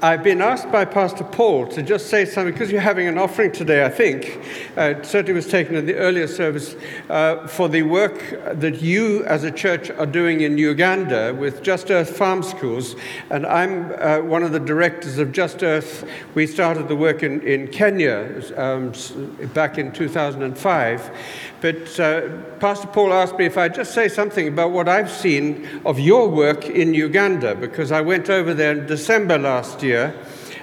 I've been asked by Pastor Paul to just say something because you're having an offering today, I think. Uh, it certainly was taken in the earlier service uh, for the work that you as a church are doing in Uganda with Just Earth Farm Schools. And I'm uh, one of the directors of Just Earth. We started the work in, in Kenya um, back in 2005. But uh, Pastor Paul asked me if I'd just say something about what I've seen of your work in Uganda, because I went over there in December last year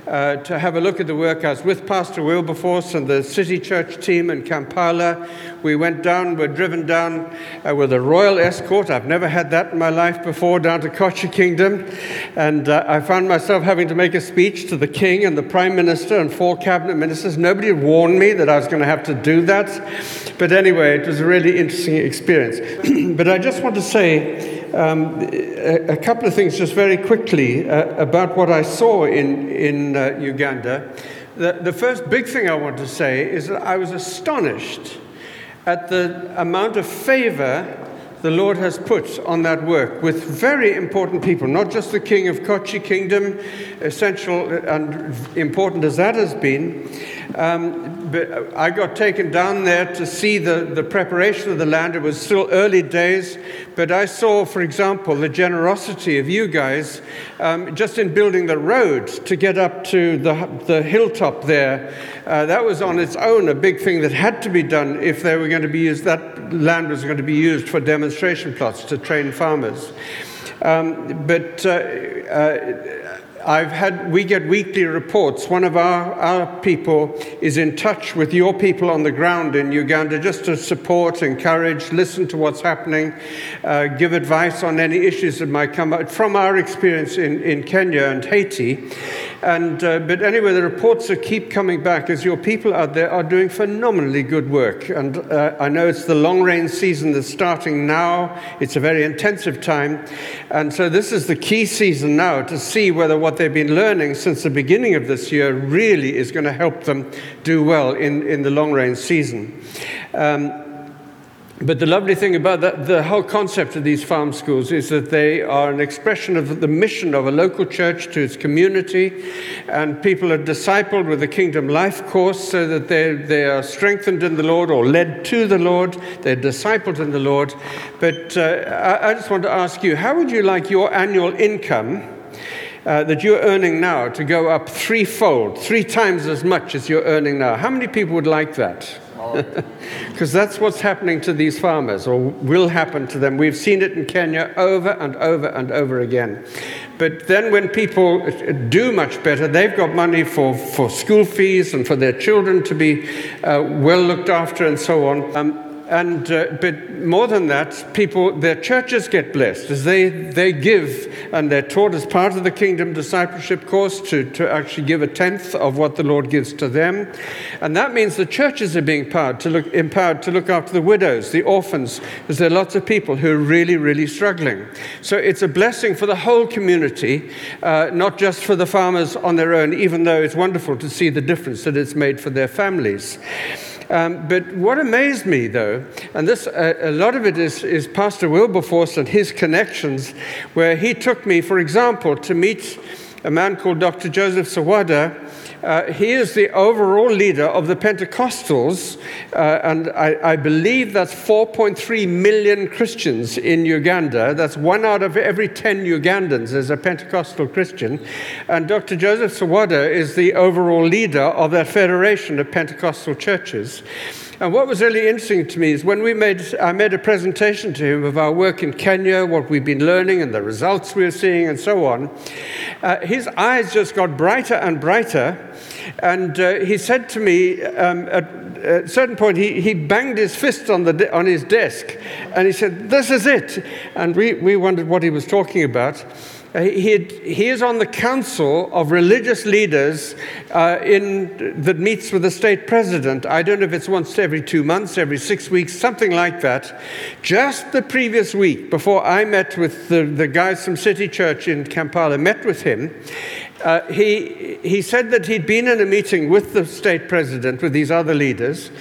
uh, to have a look at the work. I was with Pastor Wilberforce and the City Church team in Kampala. We went down, were driven down uh, with a royal escort. I've never had that in my life before, down to Kochi Kingdom. And uh, I found myself having to make a speech to the king and the prime minister and four cabinet ministers. Nobody warned me that I was going to have to do that. But anyway, it was a really interesting experience. but I just want to say um, a, a couple of things just very quickly uh, about what I saw in, in uh, Uganda. The, the first big thing I want to say is that I was astonished at the amount of favor the Lord has put on that work with very important people, not just the King of Kochi Kingdom, essential and important as that has been. Um, but I got taken down there to see the, the preparation of the land. It was still early days, but I saw, for example, the generosity of you guys um, just in building the road to get up to the, the hilltop there. Uh, that was on its own a big thing that had to be done if they were going to be used, that land was going to be used for demonstration plots to train farmers. Um, but uh, uh, I've had, we get weekly reports. One of our, our people is in touch with your people on the ground in Uganda just to support, encourage, listen to what's happening, uh, give advice on any issues that might come up from our experience in, in Kenya and Haiti. And, uh, but anyway, the reports that keep coming back is your people out there are doing phenomenally good work. And uh, I know it's the long rain season that's starting now. It's a very intensive time. And so this is the key season now to see whether what they've been learning since the beginning of this year really is going to help them do well in, in the long range season. Um, but the lovely thing about that, the whole concept of these farm schools is that they are an expression of the mission of a local church to its community, and people are discipled with the Kingdom Life course so that they, they are strengthened in the Lord or led to the Lord, they're discipled in the Lord. But uh, I, I just want to ask you, how would you like your annual income? Uh, that you're earning now to go up threefold, three times as much as you're earning now. How many people would like that? Because that's what's happening to these farmers, or will happen to them. We've seen it in Kenya over and over and over again. But then, when people do much better, they've got money for, for school fees and for their children to be uh, well looked after and so on. Um, and uh, but more than that, people, their churches get blessed as they, they give and they're taught as part of the kingdom discipleship course to, to actually give a tenth of what the Lord gives to them. And that means the churches are being empowered to look, empowered to look after the widows, the orphans, because there are lots of people who are really, really struggling. So it's a blessing for the whole community, uh, not just for the farmers on their own, even though it's wonderful to see the difference that it's made for their families. Um, but what amazed me, though, and this uh, a lot of it is, is Pastor Wilberforce and his connections, where he took me, for example, to meet a man called Dr. Joseph Serwadda. Uh, he is the overall leader of the Pentecostals, uh, and I, I believe that's 4.3 million Christians in Uganda. That's one out of every 10 Ugandans is a Pentecostal Christian. And Dr. Joseph Serwadda is the overall leader of that federation of Pentecostal churches. And what was really interesting to me is when we made, I made a presentation to him of our work in Kenya, what we've been learning, and the results we were seeing, and so on. Uh, his eyes just got brighter and brighter. And uh, he said to me, um, at, at a certain point, he, he banged his fist on, the de- on his desk and he said, This is it. And we, we wondered what he was talking about. Uh, he, had, he is on the council of religious leaders uh, in, that meets with the state president. I don't know if it's once every two months, every six weeks, something like that. Just the previous week, before I met with the, the guys from City Church in Kampala, met with him, uh, he, he said that he'd been in a meeting with the state president, with these other leaders,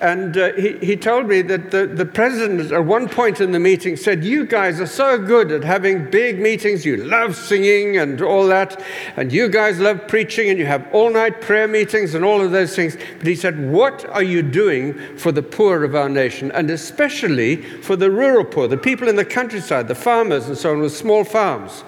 and uh, he, he told me that the, the president, at one point in the meeting, said, You guys are so good at having big meetings. You love singing and all that. And you guys love preaching and you have all night prayer meetings and all of those things. But he said, What are you doing for the poor of our nation? And especially for the rural poor, the people in the countryside, the farmers and so on with small farms.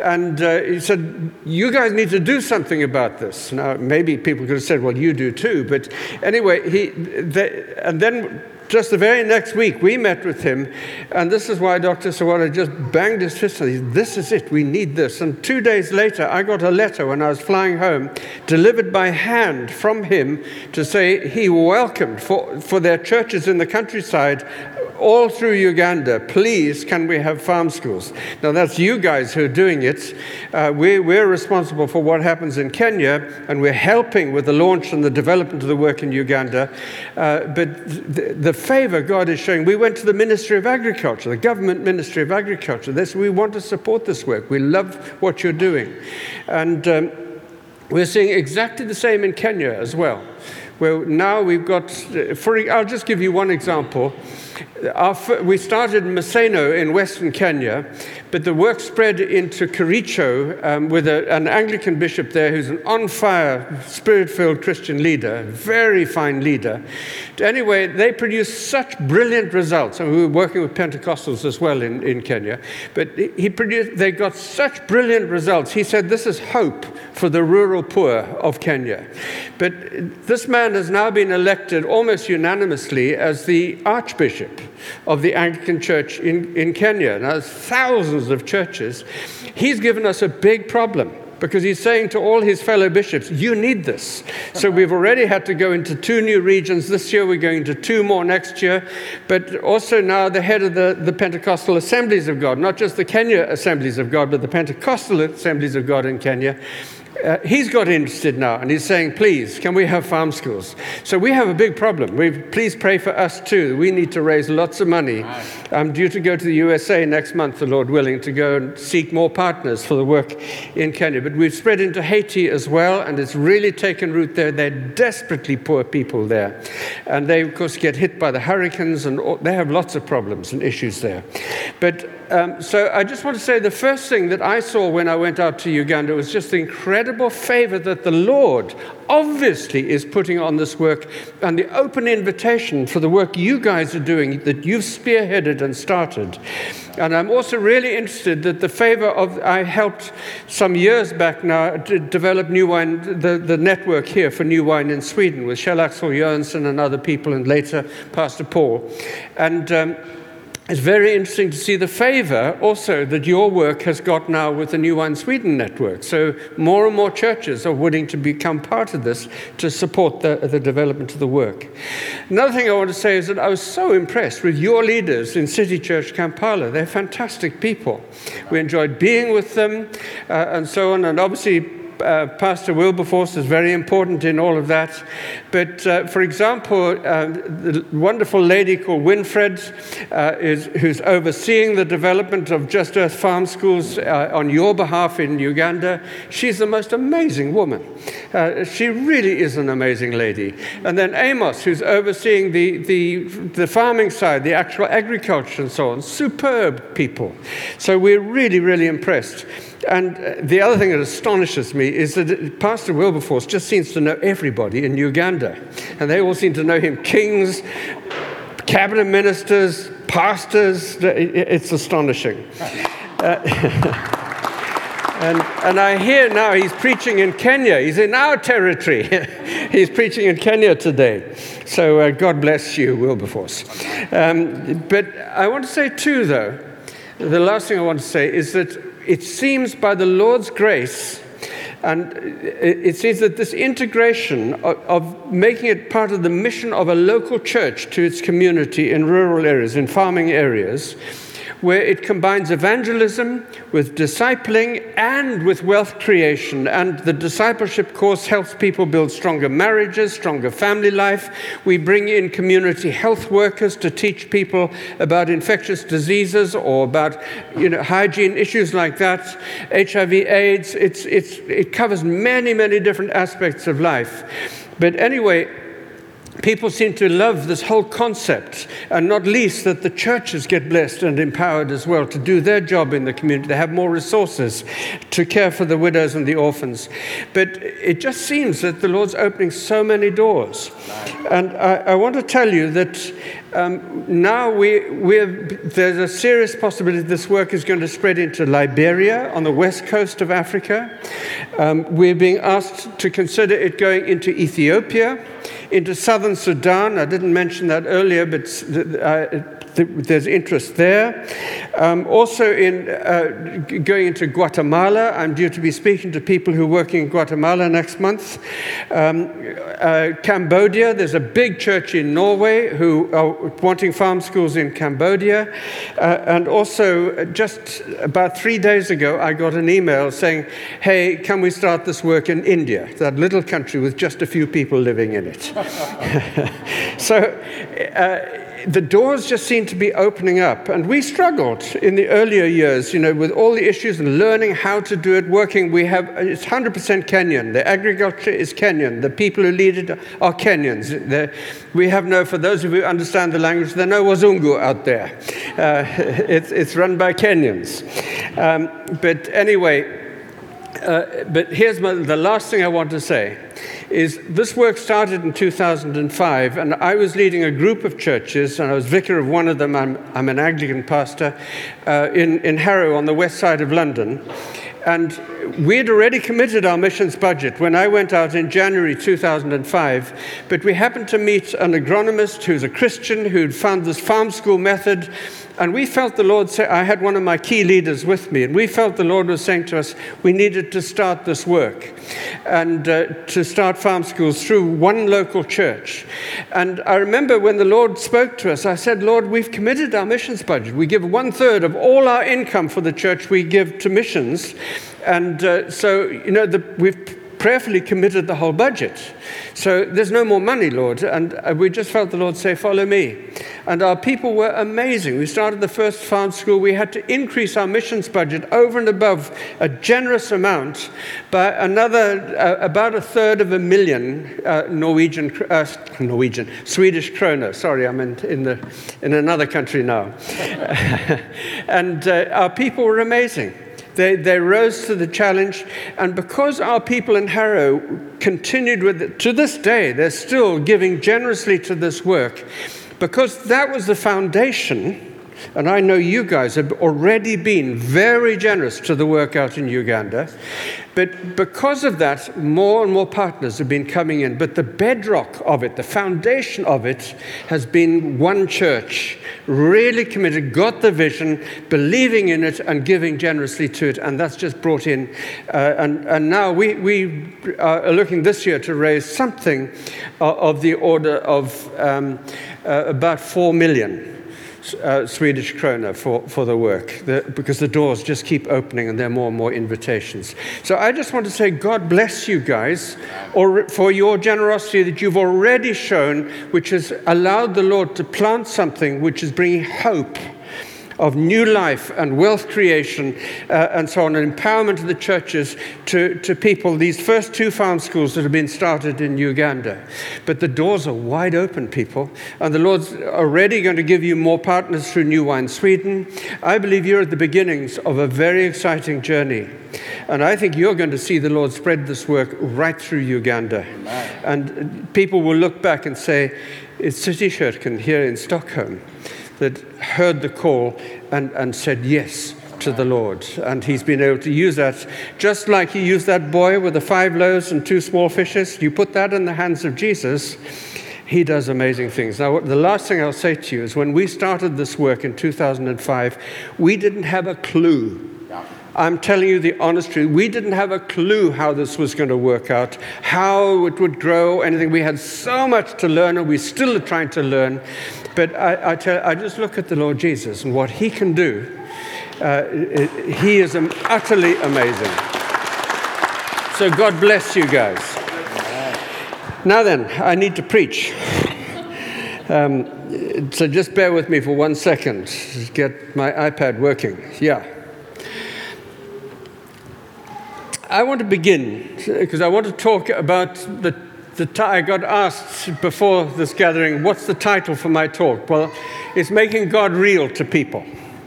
And uh, he said, You guys need to do something about this. Now, maybe people could have said, Well, you do too. But anyway, he, they, and then just the very next week, we met with him. And this is why Dr. Serwadda just banged his fist on it. This is it. We need this. And two days later, I got a letter when I was flying home, delivered by hand from him to say he welcomed for, for their churches in the countryside all through Uganda, please, can we have farm schools? Now, that's you guys who are doing it. Uh, we, we're responsible for what happens in Kenya, and we're helping with the launch and the development of the work in Uganda. Uh, but the favor God is showing, we went to the Ministry of Agriculture, the government Ministry of Agriculture. This, we want to support this work. We love what you're doing. And um, we're seeing exactly the same in Kenya as well. Where now we've got, for, I'll just give you one example. Our, we started Maseno in western Kenya, but the work spread into Kericho um, with a, an Anglican bishop there who's an on fire, spirit filled Christian leader, very fine leader. Anyway, they produced such brilliant results. And we were working with Pentecostals as well in, in Kenya, but he produced, they got such brilliant results. He said, This is hope for the rural poor of Kenya. But this man has now been elected almost unanimously as the Archbishop of the Anglican Church in, in Kenya. Now, there's of churches. He's given us a big problem because he's saying to all his fellow bishops, You need this. So we've already had to go into two new regions. This year we're going to two more next year. But also now the head of the, the Pentecostal Assemblies of God, not just the Kenya Assemblies of God, but the Pentecostal Assemblies of God in Kenya. Uh, he's got interested now and he's saying, please, can we have farm schools? So we have a big problem. we please pray for us too. We need to raise lots of money. I'm due to go to the USA next month, the Lord willing, to go and seek more partners for the work in Kenya. But we've spread into Haiti as well, and it's really taken root there. They're desperately poor people there. And they, of course, get hit by the hurricanes, and all, they have lots of problems and issues there. But um, so I just want to say the first thing that I saw when I went out to Uganda was just the incredible favor that the Lord obviously is putting on this work and the open invitation for the work you guys are doing that you've spearheaded and started. And I'm also really interested that the favor of, I helped some years back now to develop New Wine, the, the network here for New Wine in Sweden with Kjell Axel Jönsson and other people, and later Pastor Paul. And um, it's very interesting to see the favor also that your work has got now with the New Wine Sweden network. So more and more churches are willing to become part of this to support the, the development of the work. Another thing I want to say is that I was so impressed with your leaders in City Church Kampala. They're fantastic people. We enjoyed being with them uh, and so on. And obviously, uh, Pastor Wilberforce is very important in all of that. But uh, for example, uh, the wonderful lady called Winfred, uh, is, who's overseeing the development of Just Earth Farm Schools uh, on your behalf in Uganda, she's the most amazing woman. She really is an amazing lady. And then Amos, who's overseeing the, the, the farming side, the actual agriculture and so on, superb people. So we're really, really impressed. And uh, the other thing that astonishes me is that Pastor Wilberforce just seems to know everybody in Uganda. And they all seem to know him kings, cabinet ministers, pastors. It's astonishing. Uh, and, and I hear now he's preaching in Kenya. He's in our territory. he's preaching in Kenya today. So uh, God bless you, Wilberforce. Um, but I want to say, too, though, the last thing I want to say is that it seems by the Lord's grace, and it seems that this integration of, of, making it part of the mission of a local church to its community in rural areas, in farming areas, where it combines evangelism with discipling and with wealth creation. And the discipleship course helps people build stronger marriages, stronger family life. We bring in community health workers to teach people about infectious diseases or about you know, hygiene issues like that, HIV, AIDS. It's, it's, it covers many, many different aspects of life. But anyway, people seem to love this whole concept, and not least that the churches get blessed and empowered as well to do their job in the community. They have more resources to care for the widows and the orphans. But it just seems that the Lord's opening so many doors. And I, I want to tell you that um, now we, there's a serious possibility this work is going to spread into Liberia on the west coast of Africa. Um, we're being asked to consider it going into Ethiopia, into southern Sudan. I didn't mention that earlier, but th- there's interest there. Um, also, in uh, going into Guatemala, I'm due to be speaking to people who are working in Guatemala next month. Um, uh, Cambodia, there's a big church in Norway who are wanting farm schools in Cambodia. Uh, and also, uh, just about three days ago, I got an email saying, Hey, can we start this work in India, that little country with just a few people living in it? so, uh, the doors just seem to be opening up. And we struggled in the earlier years, you know, with all the issues and learning how to do it, working. We have, it's 100% Kenyan. The agriculture is Kenyan. The people who lead it are Kenyans. The, we have no, for those of you who understand the language, there are no Wazungu out there. Uh, it's, it's run by Kenyans. Um, but anyway, uh, but here's my, the last thing I want to say is this work started in 2005 and I was leading a group of churches and I was vicar of one of them. I'm, I'm an Anglican pastor uh, in, in Harrow on the west side of London. And we had already committed our missions budget when I went out in January 2005. But we happened to meet an agronomist who's a Christian who'd found this farm school method. And we felt the Lord say, I had one of my key leaders with me, and we felt the Lord was saying to us, we needed to start this work and uh, to start farm schools through one local church. And I remember when the Lord spoke to us, I said, Lord, we've committed our missions budget. We give one third of all our income for the church we give to missions. And uh, so, you know, the, we've prayerfully committed the whole budget. So there's no more money, Lord. And uh, we just felt the Lord say, Follow me. And our people were amazing. We started the first farm school. We had to increase our missions budget over and above a generous amount by another, uh, about a third of a million uh, Norwegian, uh, Norwegian, Swedish kroner. Sorry, I'm in, in, the, in another country now. and uh, our people were amazing. They, they rose to the challenge, and because our people in Harrow continued with it, to this day, they're still giving generously to this work, because that was the foundation. And I know you guys have already been very generous to the work out in Uganda. But because of that, more and more partners have been coming in. But the bedrock of it, the foundation of it, has been one church, really committed, got the vision, believing in it, and giving generously to it. And that's just brought in. Uh, and, and now we, we are looking this year to raise something of, of the order of um, uh, about four million uh, Swedish krona for, for the work the, because the doors just keep opening and there are more and more invitations. So I just want to say, God bless you guys or for your generosity that you've already shown, which has allowed the Lord to plant something which is bringing hope of new life and wealth creation uh, and so on, and empowerment of the churches to, to people, these first two farm schools that have been started in Uganda. But the doors are wide open, people, and the Lord's already going to give you more partners through New Wine Sweden. I believe you're at the beginnings of a very exciting journey. And I think you're going to see the Lord spread this work right through Uganda. And people will look back and say, it's City Kyrkan here in Stockholm that heard the call and, and said yes to the Lord. And he's been able to use that, just like he used that boy with the five loaves and two small fishes. You put that in the hands of Jesus, he does amazing things. Now, the last thing I'll say to you is when we started this work in 2005, we didn't have a clue. I'm telling you the honest truth. We didn't have a clue how this was going to work out, how it would grow, anything. We had so much to learn, and we still are trying to learn. But I, I, tell, I just look at the Lord Jesus and what he can do. Uh, he is utterly amazing. So God bless you guys. Now then, I need to preach. Um, so just bear with me for one second. Get my iPad working. Yeah. I want to begin because I want to talk about the, ti- I got asked before this gathering, what's the title for my talk? Well, it's Making God Real to People.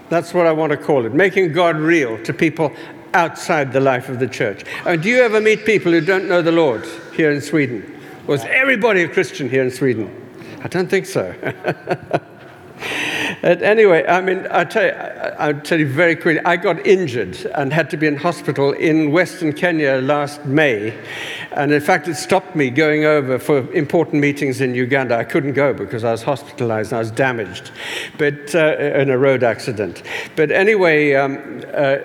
That's what I want to call it, Making God Real to People outside the life of the church. And do you ever meet people who don't know the Lord here in Sweden? Was everybody a Christian here in Sweden? I don't think so. But anyway, I mean, I tell you, I'll tell you very quickly. I got injured and had to be in hospital in Western Kenya last May, and in fact, it stopped me going over for important meetings in Uganda. I couldn't go because I was hospitalized and I was damaged, but uh, in a road accident. But anyway. Um, uh,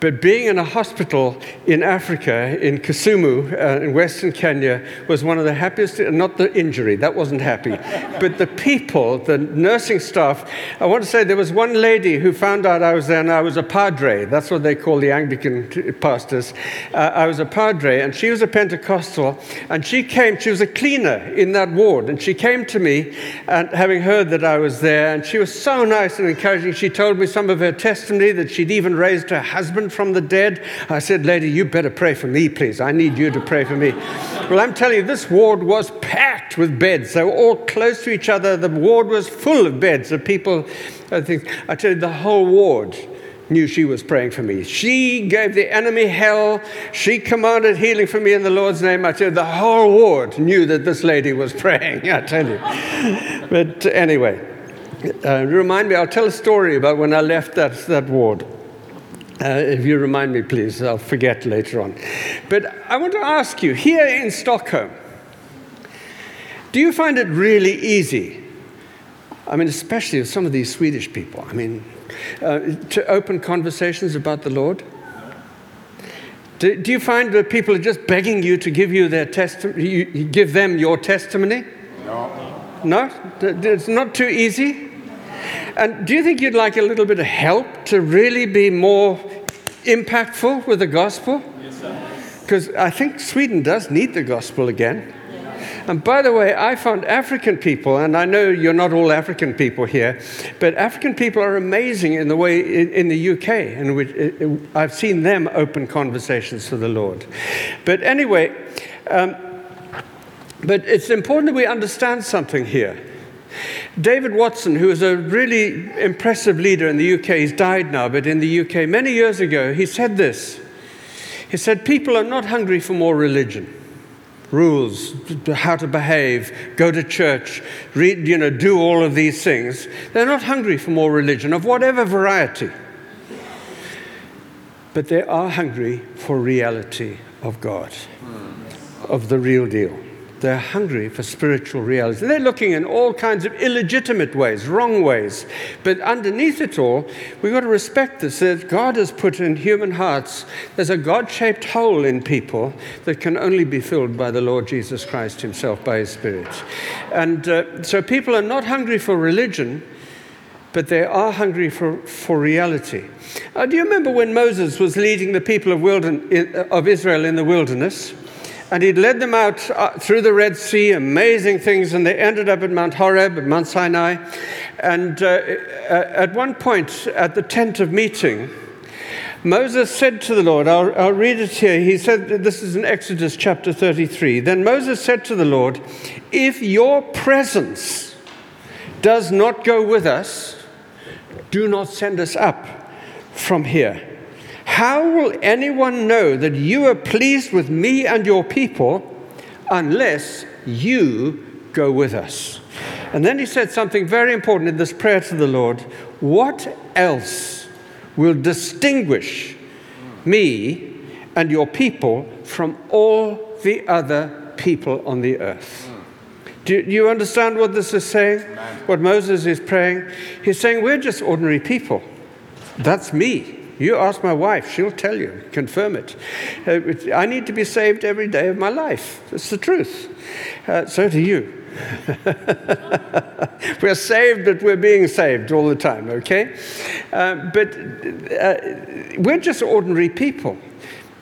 but being in a hospital in Africa, in Kisumu, uh, in Western Kenya, was one of the happiest, not the injury, that wasn't happy, but the people, the nursing staff. I want to say there was one lady who found out I was there and I was a padre. That's what they call the Anglican pastors. Uh, I was a padre and she was a Pentecostal and she came, she was a cleaner in that ward and she came to me and having heard that I was there and she was so nice and encouraging. She told me some of her testimony that she'd even raised her husband from the dead. I said, Lady, you better pray for me, please. I need you to pray for me. Well, I'm telling you, this ward was packed with beds. They were all close to each other. The ward was full of beds of people. I think, I tell you, the whole ward knew she was praying for me. She gave the enemy hell. She commanded healing for me in the Lord's name. I tell you, the whole ward knew that this lady was praying, I tell you. But anyway, uh, remind me, I'll tell a story about when I left that, that ward. Uh, if you remind me, please, I'll forget later on. But I want to ask you here in Stockholm, do you find it really easy? I mean, especially with some of these Swedish people, I mean, uh, to open conversations about the Lord? Do, do you find that people are just begging you to give you their testimony, you, you give them your testimony? No. No? It's not too easy? And do you think you'd like a little bit of help to really be more impactful with the gospel? Because I think Sweden does need the gospel again. And by the way, I found African people, and I know you're not all African people here, but African people are amazing in the way in, in the UK, in which uh, I've seen them open conversations for the Lord. But anyway, um, but it's important that we understand something here. David Watson, who was a really impressive leader in the UK, he's died now, but in the UK, many years ago, he said this. He said, People are not hungry for more religion, rules, how to behave, go to church, read, you know, do all of these things. They're not hungry for more religion of whatever variety. But they are hungry for reality of God, of the real deal. They're hungry for spiritual reality. They're looking in all kinds of illegitimate ways, wrong ways. But underneath it all, we've got to respect this that God has put in human hearts, there's a God shaped hole in people that can only be filled by the Lord Jesus Christ Himself, by His Spirit. And uh, so people are not hungry for religion, but they are hungry for, for reality. Uh, do you remember when Moses was leading the people of, wildern- of Israel in the wilderness? And he'd led them out uh, through the Red Sea, amazing things, and they ended up at Mount Horeb, at Mount Sinai. And uh, uh, at one point, at the tent of meeting, Moses said to the Lord, I'll, I'll read it here. He said, This is in Exodus chapter 33. Then Moses said to the Lord, If your presence does not go with us, do not send us up from here. How will anyone know that you are pleased with me and your people unless you go with us? And then he said something very important in this prayer to the Lord What else will distinguish me and your people from all the other people on the earth? Do do you understand what this is saying? What Moses is praying? He's saying, We're just ordinary people. That's me. You ask my wife, she'll tell you, confirm it. Uh, I need to be saved every day of my life. It's the truth. Uh, so do you. we're saved, but we're being saved all the time, okay? Uh, but uh, we're just ordinary people.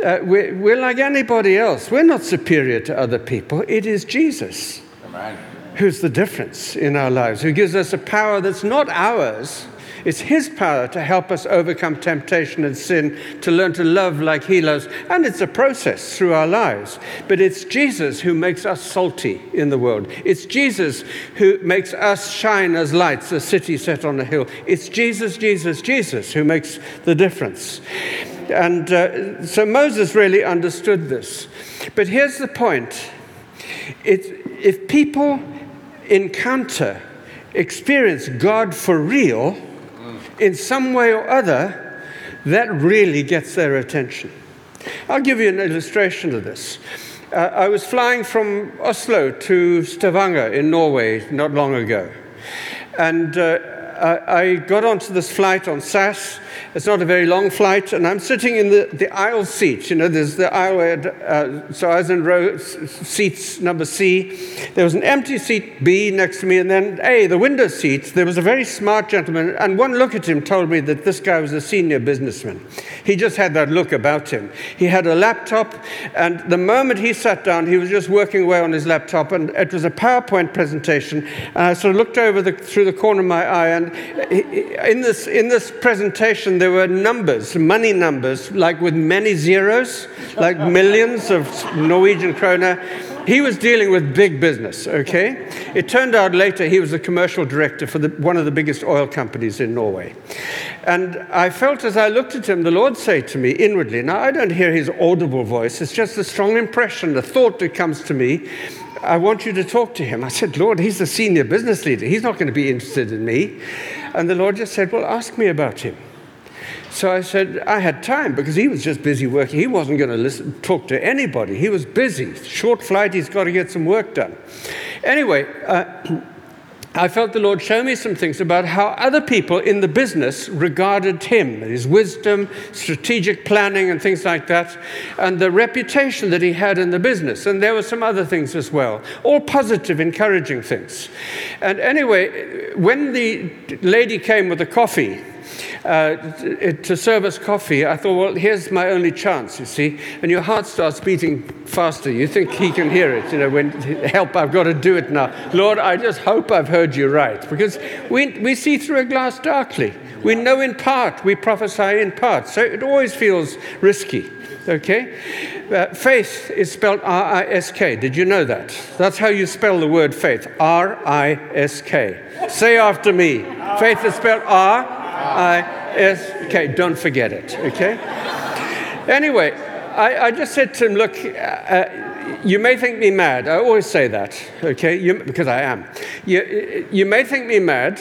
Uh, we're, we're like anybody else. We're not superior to other people. It is Jesus Amen. who's the difference in our lives, who gives us a power that's not ours. It's His power to help us overcome temptation and sin, to learn to love like He loves. And it's a process through our lives. But it's Jesus who makes us salty in the world. It's Jesus who makes us shine as lights, a city set on a hill. It's Jesus, Jesus, Jesus who makes the difference. And uh, so Moses really understood this. But here's the point it, if people encounter, experience God for real in some way or other, that really gets their attention. I'll give you an illustration of this. Uh, I was flying from Oslo to Stavanger in Norway not long ago. And uh, I, I got onto this flight on SAS. It's not a very long flight, and I'm sitting in the, the aisle seat. You know, there's the aisle uh, so I was in row seats number C. There was an empty seat B next to me, and then A, the window seat. There was a very smart gentleman, and one look at him told me that this guy was a senior businessman. He just had that look about him. He had a laptop, and the moment he sat down, he was just working away on his laptop, and it was a PowerPoint presentation. And I sort of looked over the, through the corner of my eye, and in this, in this presentation, there were numbers, money numbers, like with many zeros, like millions of Norwegian kroner. He was dealing with big business, okay? It turned out later he was the commercial director for the, one of the biggest oil companies in Norway. And I felt as I looked at him, the Lord say to me inwardly, now I don't hear his audible voice, it's just a strong impression, a thought that comes to me. I want you to talk to him. I said, Lord, he's the senior business leader. He's not going to be interested in me. And the Lord just said, Well, ask me about him. So I said, I had time because he was just busy working. He wasn't going to listen, talk to anybody. He was busy. Short flight, he's got to get some work done. Anyway, uh, I felt the Lord show me some things about how other people in the business regarded him, his wisdom, strategic planning, and things like that, and the reputation that he had in the business. And there were some other things as well, all positive, encouraging things. And anyway, when the lady came with the coffee, uh, to serve us coffee, I thought, well, here's my only chance, you see. And your heart starts beating faster. You think he can hear it, you know, when, help, I've got to do it now. Lord, I just hope I've heard you right. Because we, we see through a glass darkly. We know in part, we prophesy in part. So it always feels risky. Okay? Uh, faith is spelled R I S K. Did you know that? That's how you spell the word faith R I S K. Say after me. Faith is spelled R K. Don't forget it. Okay? Anyway, I, I just said to him, look, uh, uh, you may think me mad. I always say that, okay? You, because I am. You, you may think me mad,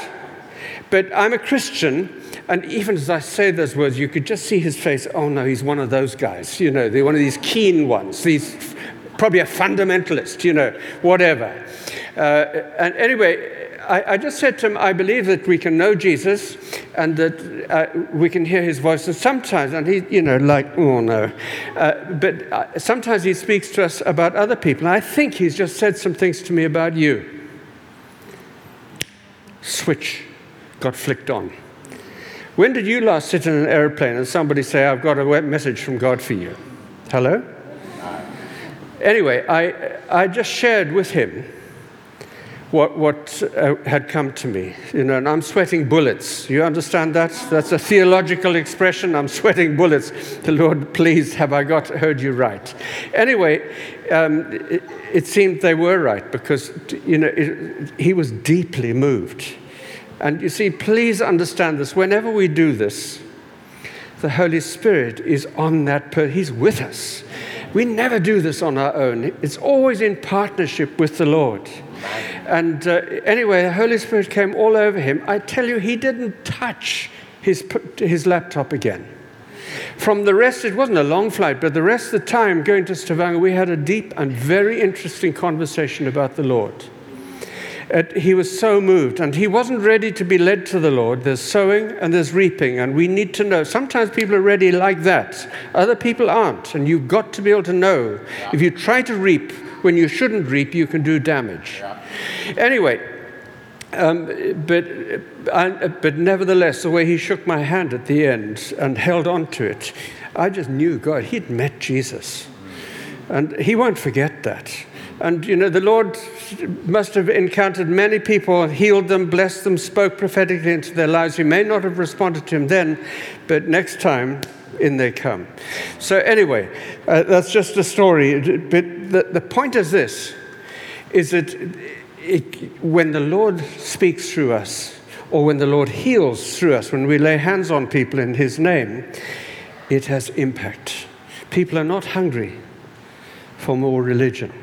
but I'm a Christian, and even as I say those words, you could just see his face. Oh no, he's one of those guys. You know, one of these keen ones. These probably a fundamentalist. You know, whatever. Uh, and anyway, I, I just said to him, I believe that we can know Jesus and that uh, we can hear his voice. And sometimes, and he, you know, like, oh no. Uh, but uh, sometimes he speaks to us about other people. And I think he's just said some things to me about you. Switch got flicked on. When did you last sit in an airplane and somebody say, I've got a message from God for you? Hello? Anyway, I, I just shared with him what, what uh, had come to me. You know, and I'm sweating bullets. You understand that? That's a theological expression. I'm sweating bullets. The Lord, please, have I got heard you right? Anyway, um, it, it seemed they were right because, you know, it, he was deeply moved. And you see, please understand this. Whenever we do this, the Holy Spirit is on that. He's with us. We never do this on our own. It's always in partnership with the Lord. And uh, anyway, the Holy Spirit came all over him. I tell you, he didn't touch his, his laptop again. From the rest, it wasn't a long flight, but the rest of the time going to Stavanger, we had a deep and very interesting conversation about the Lord. He was so moved, and he wasn't ready to be led to the Lord. There's sowing and there's reaping, and we need to know. Sometimes people are ready like that, other people aren't, and you've got to be able to know. If you try to reap when you shouldn't reap, you can do damage. Anyway, um, but, I, but nevertheless, the way he shook my hand at the end and held on to it, I just knew God, he'd met Jesus. And he won't forget that. And, you know, the Lord must have encountered many people, healed them, blessed them, spoke prophetically into their lives. He may not have responded to him then, but next time, in they come. So, anyway, uh, that's just a story. But the, the point is this is that it, when the Lord speaks through us, or when the Lord heals through us, when we lay hands on people in His name, it has impact. People are not hungry for more religion.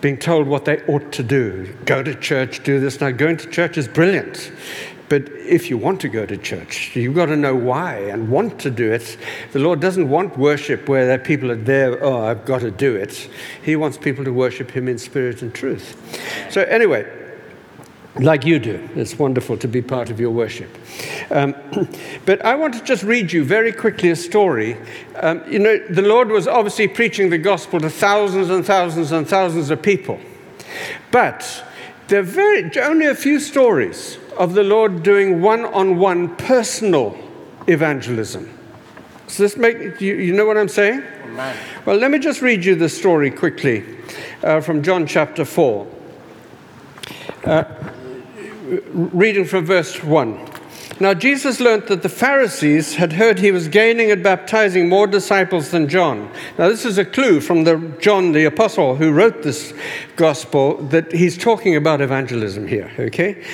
Being told what they ought to do, go to church, do this. Now, going to church is brilliant. But if you want to go to church, you've got to know why and want to do it. The Lord doesn't want worship where people are there, oh, I've got to do it. He wants people to worship Him in spirit and truth. So, anyway, like you do, it's wonderful to be part of your worship. Um, but I want to just read you very quickly a story. Um, you know, the Lord was obviously preaching the gospel to thousands and thousands and thousands of people. But there are very, only a few stories of the Lord doing one on one personal evangelism. So this make you, you know what I'm saying? Well, let me just read you the story quickly uh, from John chapter 4. Uh, reading from verse 1. Now, Jesus learnt that the Pharisees had heard he was gaining and baptizing more disciples than John. Now, this is a clue from the John the Apostle who wrote this gospel that he's talking about evangelism here, okay?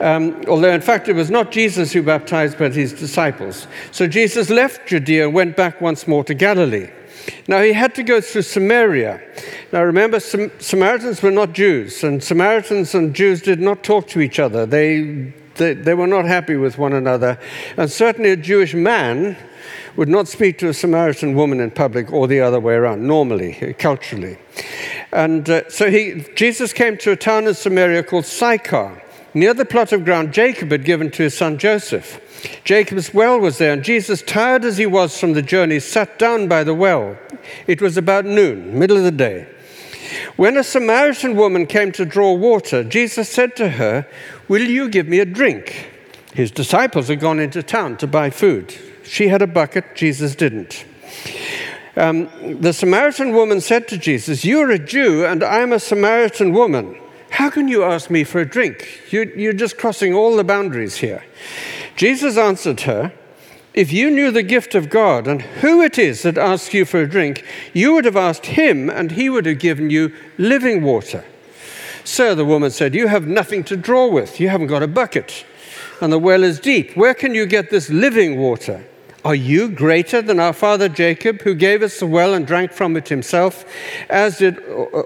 Um, although, in fact, it was not Jesus who baptized, but his disciples. So Jesus left Judea and went back once more to Galilee. Now, he had to go through Samaria. Now, remember, Sam- Samaritans were not Jews, and Samaritans and Jews did not talk to each other. They, they, they were not happy with one another. And certainly, a Jewish man would not speak to a Samaritan woman in public or the other way around, normally, culturally. And uh, so he, Jesus came to a town in Samaria called Sychar, near the plot of ground Jacob had given to his son Joseph. Jacob's well was there, and Jesus, tired as he was from the journey, sat down by the well. It was about noon, middle of the day. When a Samaritan woman came to draw water, Jesus said to her, Will you give me a drink? His disciples had gone into town to buy food. She had a bucket, Jesus didn't. Um, the Samaritan woman said to Jesus, You're a Jew, and I'm a Samaritan woman. How can you ask me for a drink? You, you're just crossing all the boundaries here. Jesus answered her, If you knew the gift of God and who it is that asks you for a drink, you would have asked him, and he would have given you living water. Sir, the woman said, You have nothing to draw with. You haven't got a bucket, and the well is deep. Where can you get this living water? Are you greater than our father Jacob, who gave us the well and drank from it himself, as did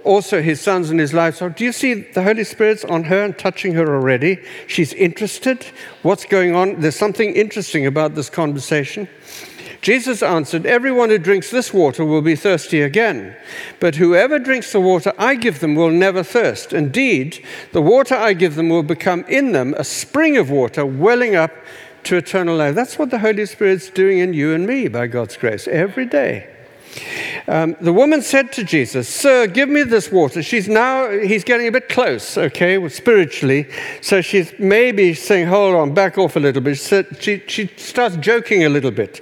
also his sons and his livestock? Do you see the Holy Spirit's on her and touching her already? She's interested. What's going on? There's something interesting about this conversation. Jesus answered, Everyone who drinks this water will be thirsty again, but whoever drinks the water I give them will never thirst. Indeed, the water I give them will become in them a spring of water welling up to eternal life. That's what the Holy Spirit's doing in you and me by God's grace every day. Um, the woman said to Jesus, Sir, give me this water. She's now, he's getting a bit close, okay, spiritually. So she's maybe saying, Hold on, back off a little bit. She, she starts joking a little bit.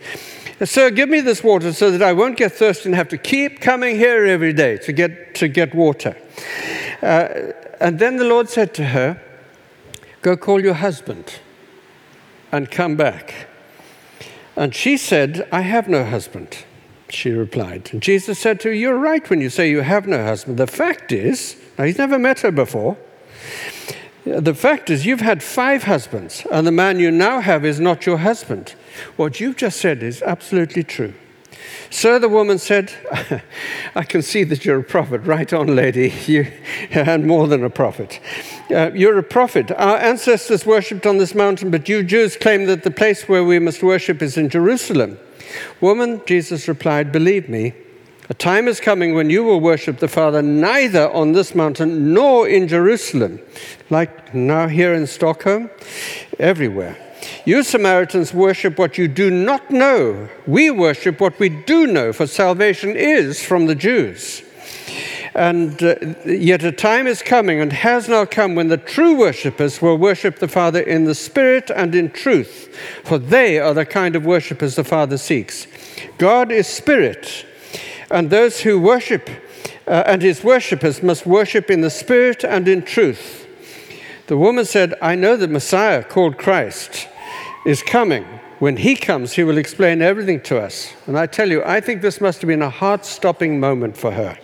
Sir, give me this water so that I won't get thirsty and have to keep coming here every day to get, to get water. Uh, and then the Lord said to her, Go call your husband and come back. And she said, I have no husband. She replied. And Jesus said to her, You're right when you say you have no husband. The fact is, now he's never met her before. The fact is, you've had five husbands, and the man you now have is not your husband. What you've just said is absolutely true. Sir, the woman said, I can see that you're a prophet. Right on, lady. You, and more than a prophet. Uh, you're a prophet. Our ancestors worshipped on this mountain, but you Jews claim that the place where we must worship is in Jerusalem. Woman, Jesus replied, Believe me, a time is coming when you will worship the Father neither on this mountain nor in Jerusalem, like now here in Stockholm, everywhere. You Samaritans worship what you do not know. We worship what we do know, for salvation is from the Jews. And uh, yet a time is coming and has now come when the true worshippers will worship the Father in the Spirit and in truth, for they are the kind of worshippers the Father seeks. God is Spirit, and those who worship uh, and his worshippers must worship in the Spirit and in truth. The woman said, I know the Messiah, called Christ, is coming. When he comes, he will explain everything to us. And I tell you, I think this must have been a heart stopping moment for her.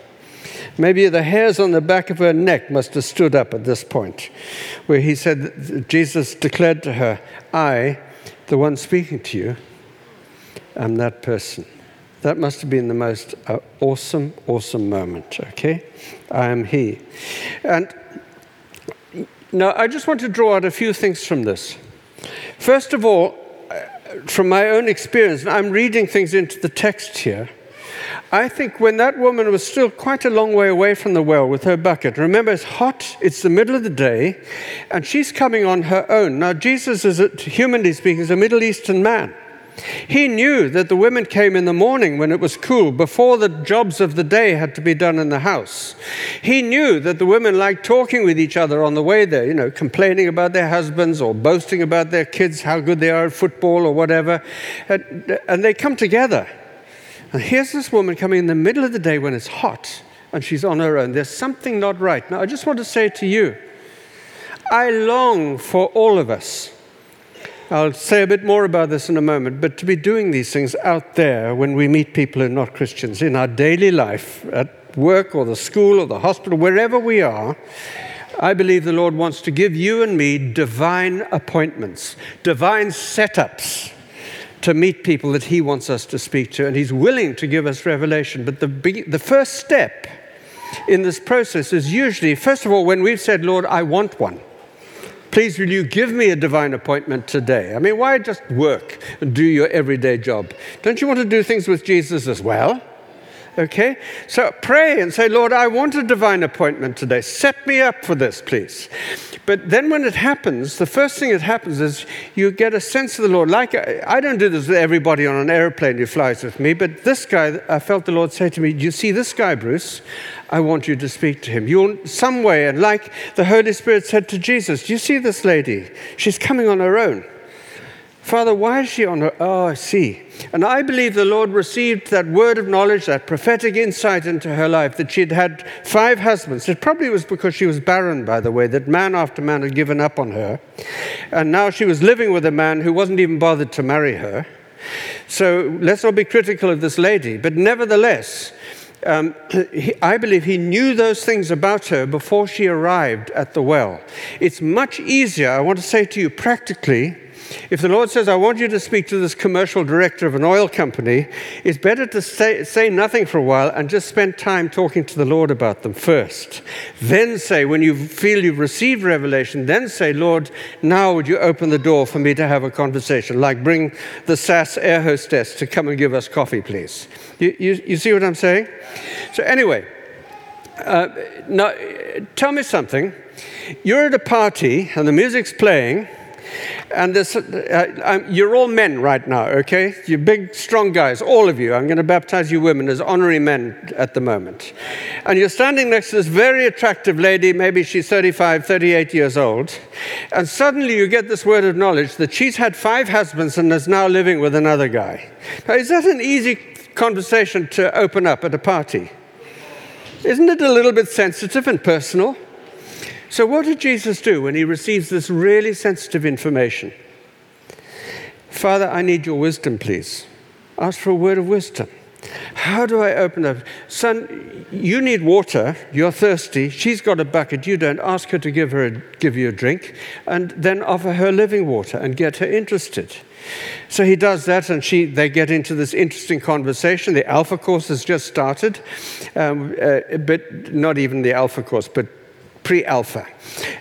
Maybe the hairs on the back of her neck must have stood up at this point, where he said, Jesus declared to her, I, the one speaking to you, am that person. That must have been the most uh, awesome, awesome moment, okay? I am he. And now I just want to draw out a few things from this. First of all, uh, from my own experience, I'm reading things into the text here. I think when that woman was still quite a long way away from the well with her bucket, remember it's hot, it's the middle of the day, and she's coming on her own. Now, Jesus, is a, humanly speaking, is a Middle Eastern man. He knew that the women came in the morning when it was cool, before the jobs of the day had to be done in the house. He knew that the women liked talking with each other on the way there, you know, complaining about their husbands or boasting about their kids, how good they are at football or whatever. And, and they come together. And here's this woman coming in the middle of the day when it's hot and she's on her own. There's something not right. Now, I just want to say to you, I long for all of us. I'll say a bit more about this in a moment, but to be doing these things out there when we meet people who are not Christians in our daily life, at work or the school or the hospital, wherever we are, I believe the Lord wants to give you and me divine appointments, divine setups to meet people that He wants us to speak to, and He's willing to give us revelation. But the, the first step in this process is usually, first of all, when we've said, Lord, I want one. Please, will you give me a divine appointment today? I mean, why just work and do your everyday job? Don't you want to do things with Jesus as well? Okay? So pray and say, Lord, I want a divine appointment today. Set me up for this, please. But then when it happens, the first thing that happens is you get a sense of the Lord. Like, I don't do this with everybody on an airplane who flies with me, but this guy, I felt the Lord say to me, Do you see this guy, Bruce? I want you to speak to him. You'll some way, and like the Holy Spirit said to Jesus, Do you see this lady? She's coming on her own. Father, why is she on her? Oh, I see. And I believe the Lord received that word of knowledge, that prophetic insight into her life, that she'd had five husbands. It probably was because she was barren, by the way, that man after man had given up on her. And now she was living with a man who wasn't even bothered to marry her. So let's not be critical of this lady. But nevertheless, um, he, I believe he knew those things about her before she arrived at the well. It's much easier, I want to say to you practically, if the Lord says, I want you to speak to this commercial director of an oil company, it's better to say, say nothing for a while and just spend time talking to the Lord about them first. Then say, when you feel you've received revelation, then say, Lord, now would you open the door for me to have a conversation? Like bring the SAS air hostess to come and give us coffee, please. You, you, you see what I'm saying? So, anyway, uh, now tell me something. You're at a party and the music's playing. And uh, you're all men right now, okay? You're big, strong guys, all of you. I'm going to baptize you women as honorary men at the moment. And you're standing next to this very attractive lady, maybe she's 35, 38 years old. And suddenly you get this word of knowledge that she's had five husbands and is now living with another guy. Now, is that an easy conversation to open up at a party? Isn't it a little bit sensitive and personal? So, what did Jesus do when he receives this really sensitive information? Father, I need your wisdom, please. Ask for a word of wisdom. How do I open up? Son, you need water. You're thirsty. She's got a bucket. You don't. Ask her to give, her a, give you a drink and then offer her living water and get her interested. So he does that, and she, they get into this interesting conversation. The Alpha course has just started, um, uh, but not even the Alpha course, but pre alpha.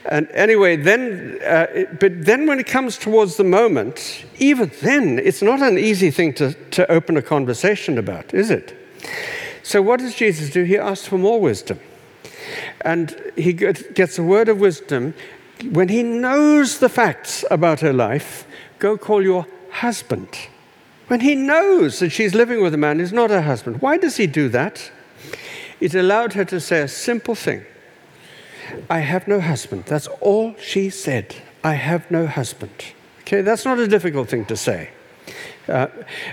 And anyway, then, uh, but then when it comes towards the moment, even then, it's not an easy thing to, to open a conversation about, is it? So, what does Jesus do? He asks for more wisdom. And he gets a word of wisdom. When he knows the facts about her life, go call your husband. When he knows that she's living with a man who's not her husband, why does he do that? it allowed her to say a simple thing I have no husband. That's all she said. I have no husband. Okay, that's not a difficult thing to say. Uh,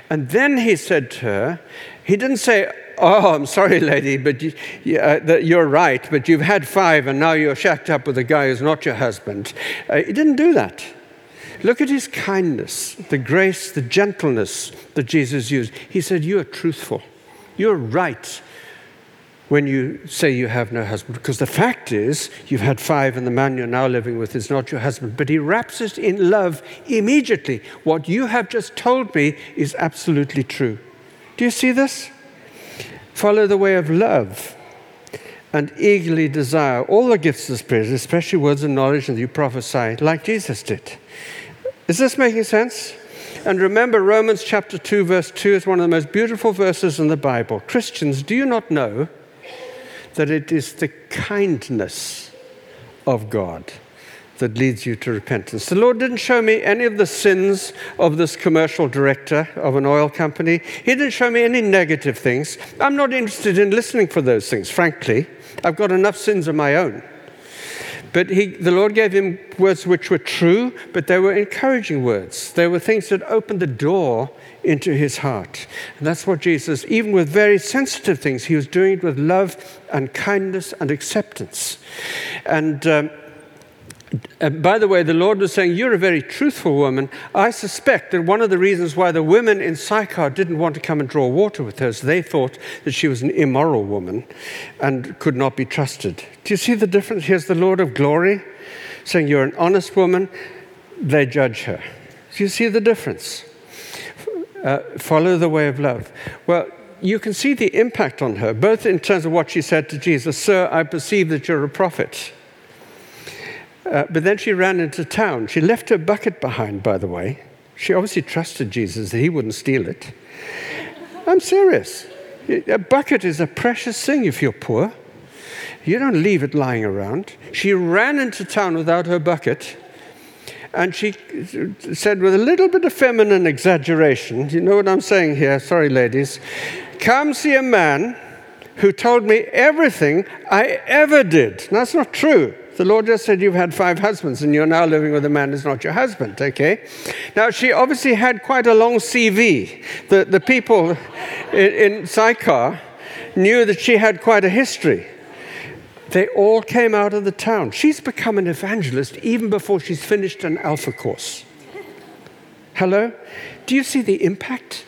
and then he said to her, he didn't say, Oh, I'm sorry, lady, but you, uh, you're right, but you've had five and now you're shacked up with a guy who's not your husband. Uh, he didn't do that. Look at his kindness, the grace, the gentleness that Jesus used. He said, You are truthful. You're right when you say you have no husband. Because the fact is, you've had five and the man you're now living with is not your husband. But he wraps it in love immediately. What you have just told me is absolutely true. Do you see this? Follow the way of love and eagerly desire all the gifts of the Spirit, especially words of knowledge, and you prophesy like Jesus did. Is this making sense? And remember, Romans chapter 2, verse 2 is one of the most beautiful verses in the Bible. Christians, do you not know that it is the kindness of God that leads you to repentance? The Lord didn't show me any of the sins of this commercial director of an oil company, He didn't show me any negative things. I'm not interested in listening for those things, frankly. I've got enough sins of my own. But he, the Lord gave him words which were true, but they were encouraging words. They were things that opened the door into his heart. And that's what Jesus, even with very sensitive things, he was doing it with love and kindness and acceptance. And um, uh, by the way, the Lord was saying, You're a very truthful woman. I suspect that one of the reasons why the women in Sychar didn't want to come and draw water with her is they thought that she was an immoral woman and could not be trusted. Do you see the difference? Here's the Lord of glory saying, You're an honest woman. They judge her. Do you see the difference? Uh, follow the way of love. Well, you can see the impact on her, both in terms of what she said to Jesus Sir, I perceive that you're a prophet. Uh, but then she ran into town. She left her bucket behind, by the way. She obviously trusted Jesus that he wouldn't steal it. I'm serious. A bucket is a precious thing if you're poor. You don't leave it lying around. She ran into town without her bucket. And she said, with a little bit of feminine exaggeration, you know what I'm saying here? Sorry, ladies. Come see a man who told me everything I ever did. Now, that's not true. The Lord just said you've had five husbands and you're now living with a man who's not your husband, okay? Now, she obviously had quite a long CV. The, the people in, in Sychar knew that she had quite a history. They all came out of the town. She's become an evangelist even before she's finished an alpha course. Hello? Do you see the impact?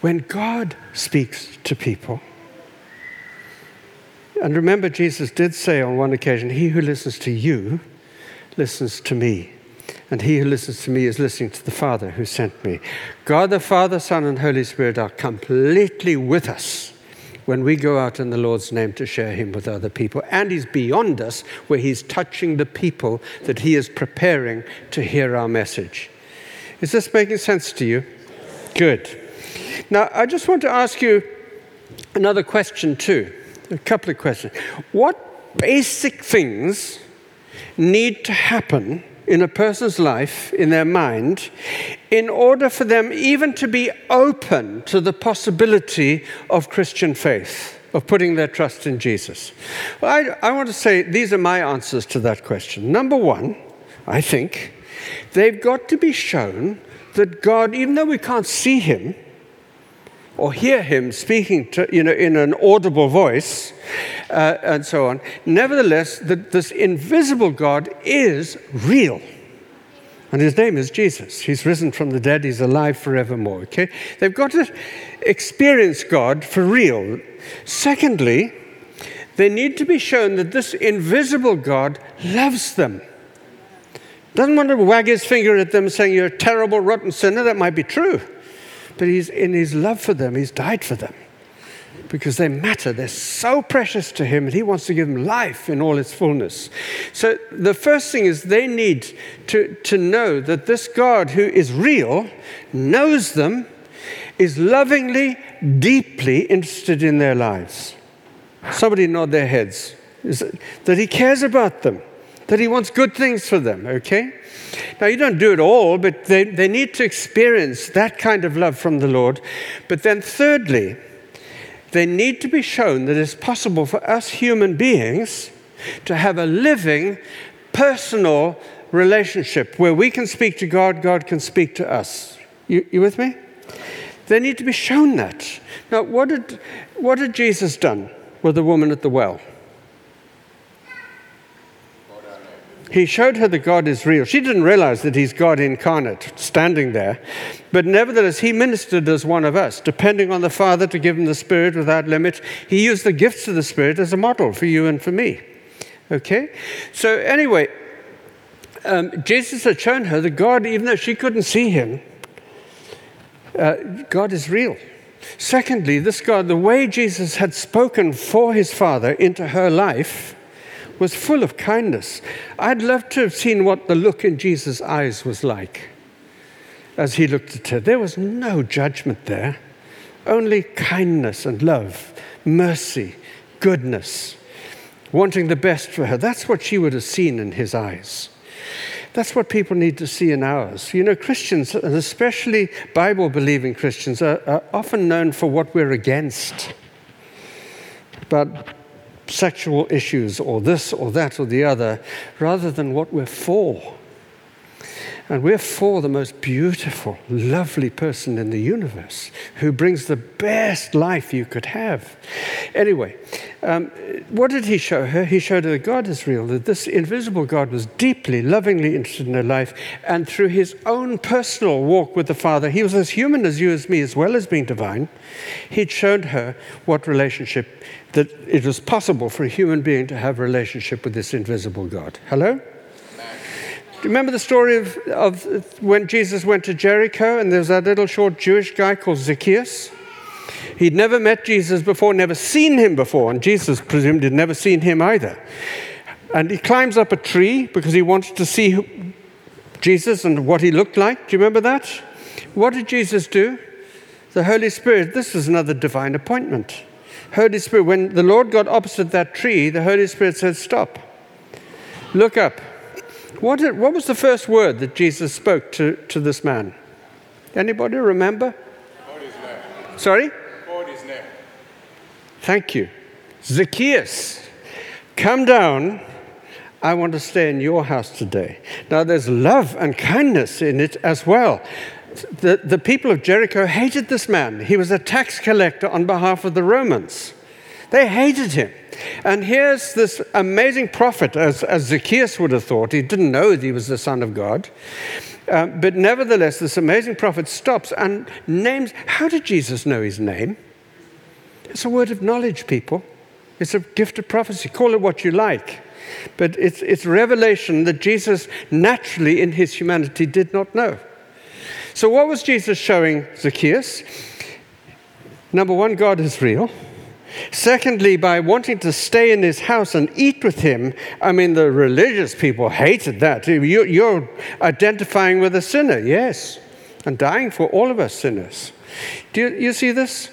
When God speaks to people, and remember, Jesus did say on one occasion, He who listens to you listens to me. And he who listens to me is listening to the Father who sent me. God the Father, Son, and Holy Spirit are completely with us when we go out in the Lord's name to share him with other people. And he's beyond us where he's touching the people that he is preparing to hear our message. Is this making sense to you? Good. Now, I just want to ask you another question, too. A couple of questions. What basic things need to happen in a person's life, in their mind, in order for them even to be open to the possibility of Christian faith, of putting their trust in Jesus? Well, I, I want to say these are my answers to that question. Number one, I think, they've got to be shown that God, even though we can't see Him, or hear him speaking to, you know, in an audible voice uh, and so on. Nevertheless, the, this invisible God is real. And his name is Jesus. He's risen from the dead, he's alive forevermore. Okay? They've got to experience God for real. Secondly, they need to be shown that this invisible God loves them. Doesn't want to wag his finger at them saying, You're a terrible, rotten sinner. That might be true but he's in his love for them, he's died for them because they matter. They're so precious to him, and he wants to give them life in all its fullness. So, the first thing is they need to, to know that this God who is real knows them, is lovingly, deeply interested in their lives. Somebody nod their heads. That he cares about them, that he wants good things for them, okay? Now, you don't do it all, but they, they need to experience that kind of love from the Lord. But then, thirdly, they need to be shown that it's possible for us human beings to have a living, personal relationship where we can speak to God, God can speak to us. You, you with me? They need to be shown that. Now, what did, what had Jesus done with the woman at the well? He showed her that God is real. She didn't realize that he's God incarnate standing there. But nevertheless, he ministered as one of us, depending on the Father to give him the Spirit without limit. He used the gifts of the Spirit as a model for you and for me. Okay? So, anyway, um, Jesus had shown her that God, even though she couldn't see him, uh, God is real. Secondly, this God, the way Jesus had spoken for his Father into her life, was full of kindness. I'd love to have seen what the look in Jesus' eyes was like as he looked at her. There was no judgment there, only kindness and love, mercy, goodness, wanting the best for her. That's what she would have seen in his eyes. That's what people need to see in ours. You know, Christians, and especially Bible believing Christians, are, are often known for what we're against. But sexual issues or this or that or the other, rather than what we're for. And we're for the most beautiful, lovely person in the universe who brings the best life you could have. Anyway, um, what did he show her? He showed her that God is real, that this invisible God was deeply, lovingly interested in her life. And through his own personal walk with the Father, he was as human as you, as me, as well as being divine. He'd shown her what relationship, that it was possible for a human being to have a relationship with this invisible God. Hello? Remember the story of, of when Jesus went to Jericho and there was that little short Jewish guy called Zacchaeus? He'd never met Jesus before, never seen him before, and Jesus presumed he'd never seen him either. And he climbs up a tree because he wanted to see who, Jesus and what he looked like. Do you remember that? What did Jesus do? The Holy Spirit, this was another divine appointment. Holy Spirit, when the Lord got opposite that tree, the Holy Spirit said, Stop, look up. What, did, what was the first word that Jesus spoke to, to this man? Anybody remember? Sorry? Thank you. Zacchaeus, come down. I want to stay in your house today. Now, there's love and kindness in it as well. The, the people of Jericho hated this man. He was a tax collector on behalf of the Romans. They hated him. And here's this amazing prophet, as, as Zacchaeus would have thought. He didn't know that he was the Son of God. Uh, but nevertheless, this amazing prophet stops and names. How did Jesus know his name? It's a word of knowledge, people. It's a gift of prophecy. Call it what you like. But it's, it's revelation that Jesus naturally in his humanity did not know. So, what was Jesus showing Zacchaeus? Number one, God is real. Secondly, by wanting to stay in his house and eat with him, I mean, the religious people hated that. You- You're identifying with a sinner, yes, and dying for all of us sinners. Do you, you see this?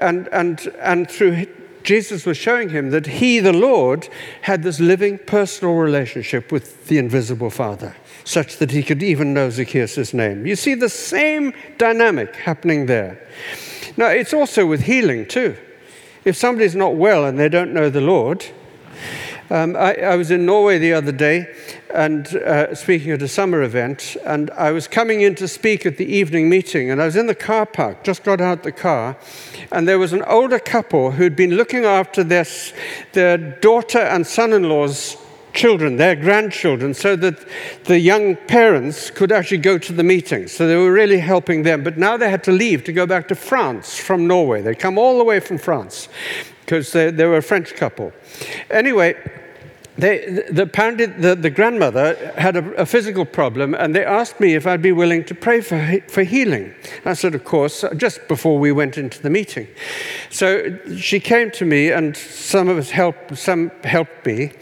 And, and, and through Jesus was showing him that he, the Lord, had this living personal relationship with the invisible Father, such that he could even know Zacchaeus' name. You see the same dynamic happening there. Now, it's also with healing, too. If somebody's not well and they don't know the Lord, um, I, I was in Norway the other day and uh, speaking at a summer event, and I was coming in to speak at the evening meeting, and I was in the car park, just got out the car, and there was an older couple who'd been looking after their, their daughter and son in law's children, their grandchildren, so that the young parents could actually go to the meetings. So they were really helping them. But now they had to leave to go back to France from Norway. They'd come all the way from France because they, they were a French couple. Anyway, they, the, the, the grandmother had a, a physical problem, and they asked me if I'd be willing to pray for, for healing. I said, of course, just before we went into the meeting. So she came to me, and some of us helped, some helped me,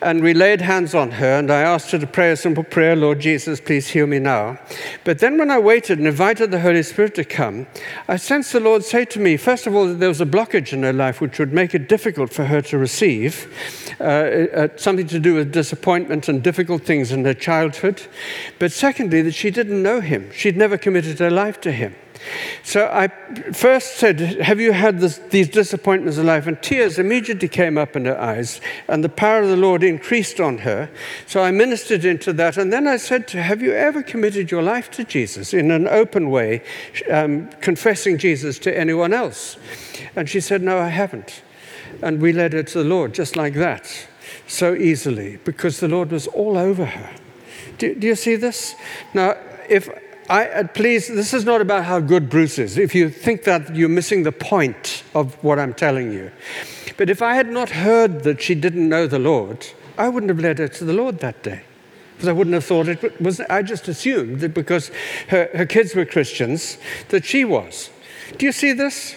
and we laid hands on her, and I asked her to pray a simple prayer, Lord Jesus, please heal me now. But then when I waited and invited the Holy Spirit to come, I sensed the Lord say to me, first of all, that there was a blockage in her life which would make it difficult for her to receive, uh, something to do with disappointment and difficult things in her childhood. But secondly, that she didn't know him. She'd never committed her life to him. So I first said, Have you had this, these disappointments in life? And tears immediately came up in her eyes, and the power of the Lord increased on her. So I ministered into that. And then I said to her, Have you ever committed your life to Jesus in an open way, um, confessing Jesus to anyone else? And she said, No, I haven't. And we led her to the Lord just like that, so easily, because the Lord was all over her. Do, do you see this? Now, if I, uh, please, this is not about how good Bruce is. If you think that, you're missing the point of what I'm telling you. But if I had not heard that she didn't know the Lord, I wouldn't have led her to the Lord that day. Because I wouldn't have thought it was, I just assumed that because her, her kids were Christians, that she was. Do you see this?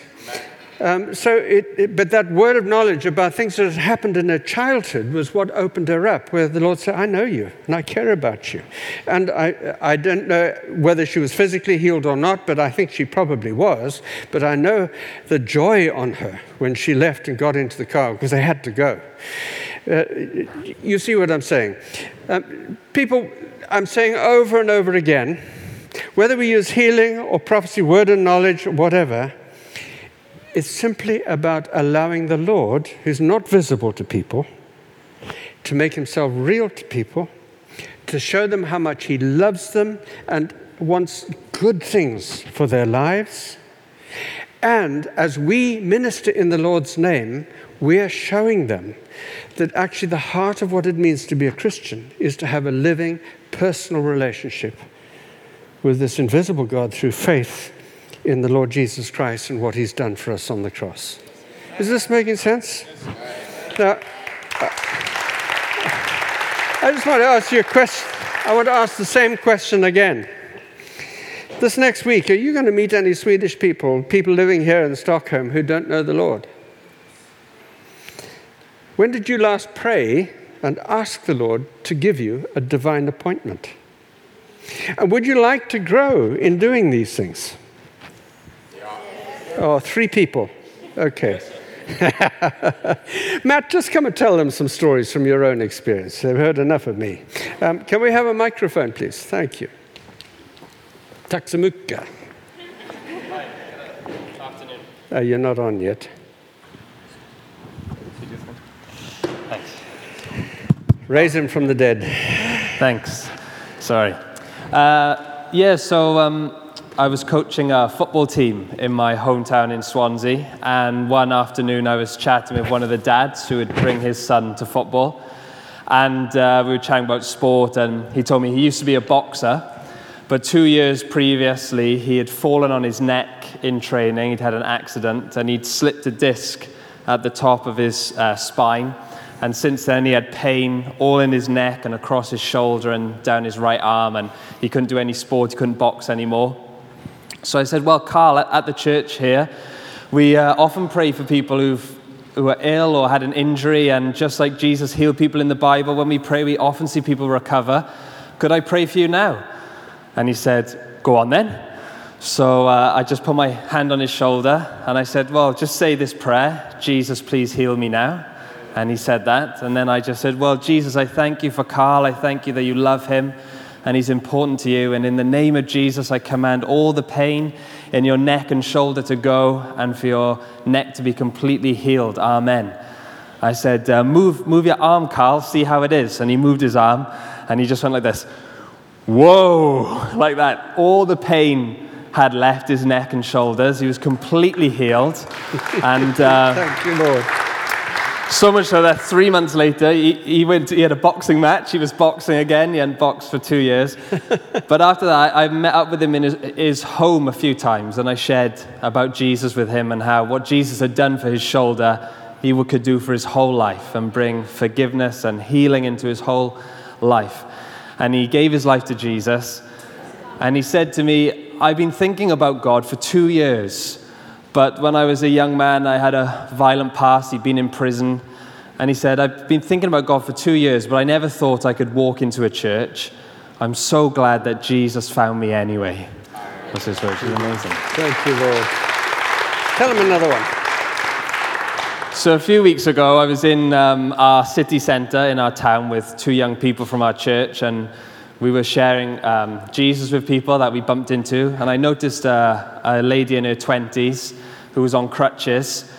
Um, so, it, it, but that word of knowledge about things that had happened in her childhood was what opened her up, where the Lord said, I know you and I care about you. And I, I don't know whether she was physically healed or not, but I think she probably was. But I know the joy on her when she left and got into the car because they had to go. Uh, you see what I'm saying? Um, people, I'm saying over and over again, whether we use healing or prophecy, word and knowledge, or whatever, it's simply about allowing the Lord, who's not visible to people, to make himself real to people, to show them how much he loves them and wants good things for their lives. And as we minister in the Lord's name, we are showing them that actually the heart of what it means to be a Christian is to have a living, personal relationship with this invisible God through faith in the Lord Jesus Christ and what he's done for us on the cross. Is this making sense? Now, uh, I just want to ask you a question. I want to ask the same question again. This next week, are you going to meet any Swedish people, people living here in Stockholm who don't know the Lord? When did you last pray and ask the Lord to give you a divine appointment? And would you like to grow in doing these things? Oh, three people. Okay. Matt, just come and tell them some stories from your own experience. They've heard enough of me. Um, can we have a microphone, please? Thank you. Tack så mycket. Uh, you're not on yet. Thanks. Raise him from the dead. Thanks. Sorry. Uh, yeah, so um, I was coaching a football team in my hometown in Swansea, and one afternoon I was chatting with one of the dads who would bring his son to football. And uh, we were chatting about sport, and he told me he used to be a boxer, but two years previously he had fallen on his neck in training. He'd had an accident, and he'd slipped a disc at the top of his uh, spine. And since then, he had pain all in his neck and across his shoulder and down his right arm, and he couldn't do any sport, he couldn't box anymore. So I said, Well, Carl, at, the church here, we uh, often pray for people who've, who are ill or had an injury, and just like Jesus healed people in the Bible, when we pray, we often see people recover. Could I pray for you now? And he said, Go on then. So uh, I just put my hand on his shoulder and I said, Well, just say this prayer Jesus, please heal me now. And he said that. And then I just said, Well, Jesus, I thank you for Carl. I thank you that you love him and he's important to you. And in the name of Jesus, I command all the pain in your neck and shoulder to go and for your neck to be completely healed. Amen. I said, uh, move, move your arm, Carl, see how it is. And he moved his arm and he just went like this. Whoa, like that. All the pain had left his neck and shoulders. He was completely healed. and uh, Thank you, Lord. So much so that three months later, he, he, went, he had a boxing match. He was boxing again. He hadn't boxed for two years. but after that, I met up with him in his, his home a few times and I shared about Jesus with him and how what Jesus had done for his shoulder, he could do for his whole life and bring forgiveness and healing into his whole life. And he gave his life to Jesus. And he said to me, I've been thinking about God for two years. But when I was a young man, I had a violent past. He'd been in prison. And he said, I've been thinking about God for two years, but I never thought I could walk into a church. I'm so glad that Jesus found me anyway. That's his words. It's amazing. Thank you, Lord. Tell him another one. So a few weeks ago, I was in um, our city centre in our town with two young people from our church, and we were sharing um, Jesus with people that we bumped into, and I noticed uh, a lady in her 20s who was on crutches,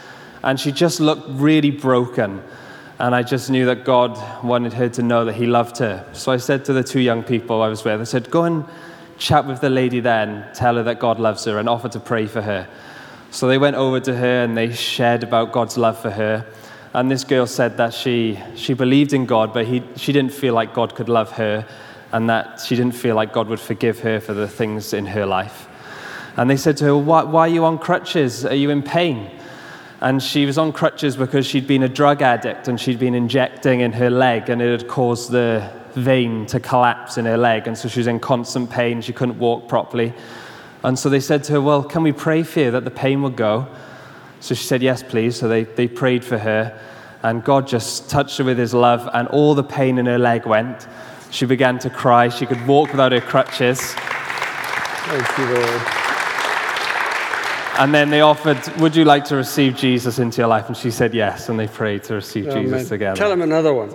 and she just looked really broken. And I just knew that God wanted her to know that He loved her. So I said to the two young people I was with, I said, Go and chat with the lady then, tell her that God loves her, and offer to pray for her. So they went over to her and they shared about God's love for her. And this girl said that she, she believed in God, but he, she didn't feel like God could love her, and that she didn't feel like God would forgive her for the things in her life. And they said to her, Why, why are you on crutches? Are you in pain? And she was on crutches because she'd been a drug addict and she'd been injecting in her leg, and it had caused the vein to collapse in her leg. And so she was in constant pain. She couldn't walk properly. And so they said to her, Well, can we pray for you that the pain would go? So she said, Yes, please. So they, they prayed for her. And God just touched her with his love, and all the pain in her leg went. She began to cry. She could walk without her crutches. Thank you, Lord. And then they offered, Would you like to receive Jesus into your life? And she said yes. And they prayed to receive Jesus Amen. together. Tell him another one.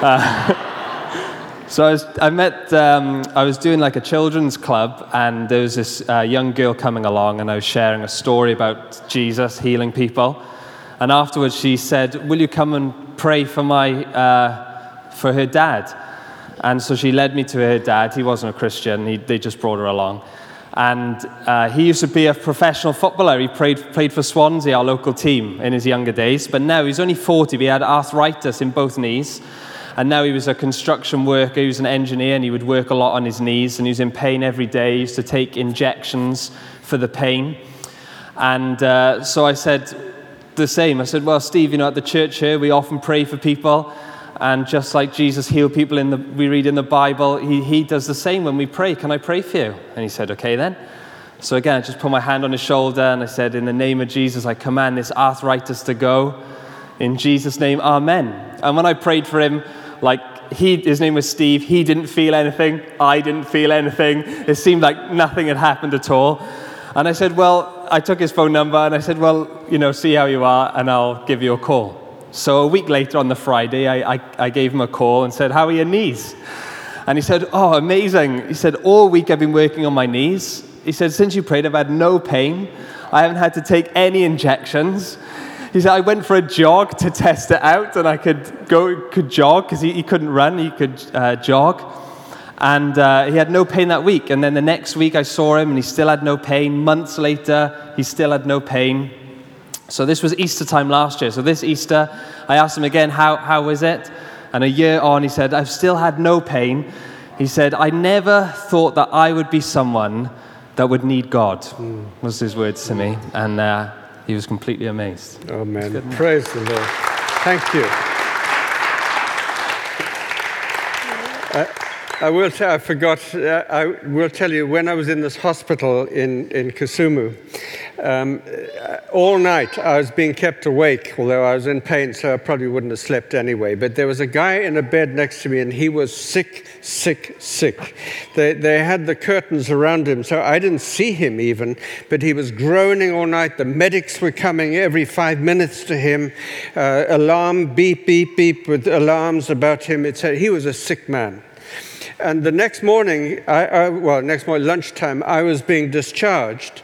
So I, was, I met, um, I was doing like a children's club, and there was this uh, young girl coming along, and I was sharing a story about Jesus healing people. And afterwards, she said, "Will you come and pray for my, uh, for her dad?" And so she led me to her dad. He wasn't a Christian. He, they just brought her along. And uh, he used to be a professional footballer. He played, played for Swansea, our local team, in his younger days. But now he's only 40. But he had arthritis in both knees. And now he was a construction worker, he was an engineer, and he would work a lot on his knees, and he was in pain every day. He used to take injections for the pain. And uh, so I said the same. I said, Well, Steve, you know, at the church here, we often pray for people. And just like Jesus healed people in the, we read in the Bible, he, he does the same when we pray. Can I pray for you? And he said, Okay then. So again, I just put my hand on his shoulder and I said, In the name of Jesus, I command this arthritis to go. In Jesus' name, Amen. And when I prayed for him, like he, his name was Steve, he didn't feel anything, I didn't feel anything. It seemed like nothing had happened at all. And I said, Well, I took his phone number and I said, Well, you know, see how you are, and I'll give you a call. So a week later on the Friday, I, I, I gave him a call and said, How are your knees? And he said, Oh, amazing. He said, All week I've been working on my knees. He said, Since you prayed, I've had no pain. I haven't had to take any injections. He said, I went for a jog to test it out, and I could go, could jog because he, he couldn't run, he could uh, jog. And uh, he had no pain that week. And then the next week I saw him, and he still had no pain. Months later, he still had no pain. So this was Easter time last year. So this Easter, I asked him again, how, how was it? And a year on, he said, I've still had no pain. He said, I never thought that I would be someone that would need God, was his words to me. And uh, he was completely amazed. Amen. Praise the Lord. Thank you. Uh, I will I forgot, uh, I will tell you, when I was in this hospital in, in Kisumu, um, all night I was being kept awake, although I was in pain, so I probably wouldn't have slept anyway. But there was a guy in a bed next to me, and he was sick, sick, sick. They, they had the curtains around him, so I didn't see him even, but he was groaning all night. The medics were coming every five minutes to him, uh, alarm, beep, beep, beep, with alarms about him. It said he was a sick man. And the next morning, I, I, well, next morning, lunchtime, I was being discharged.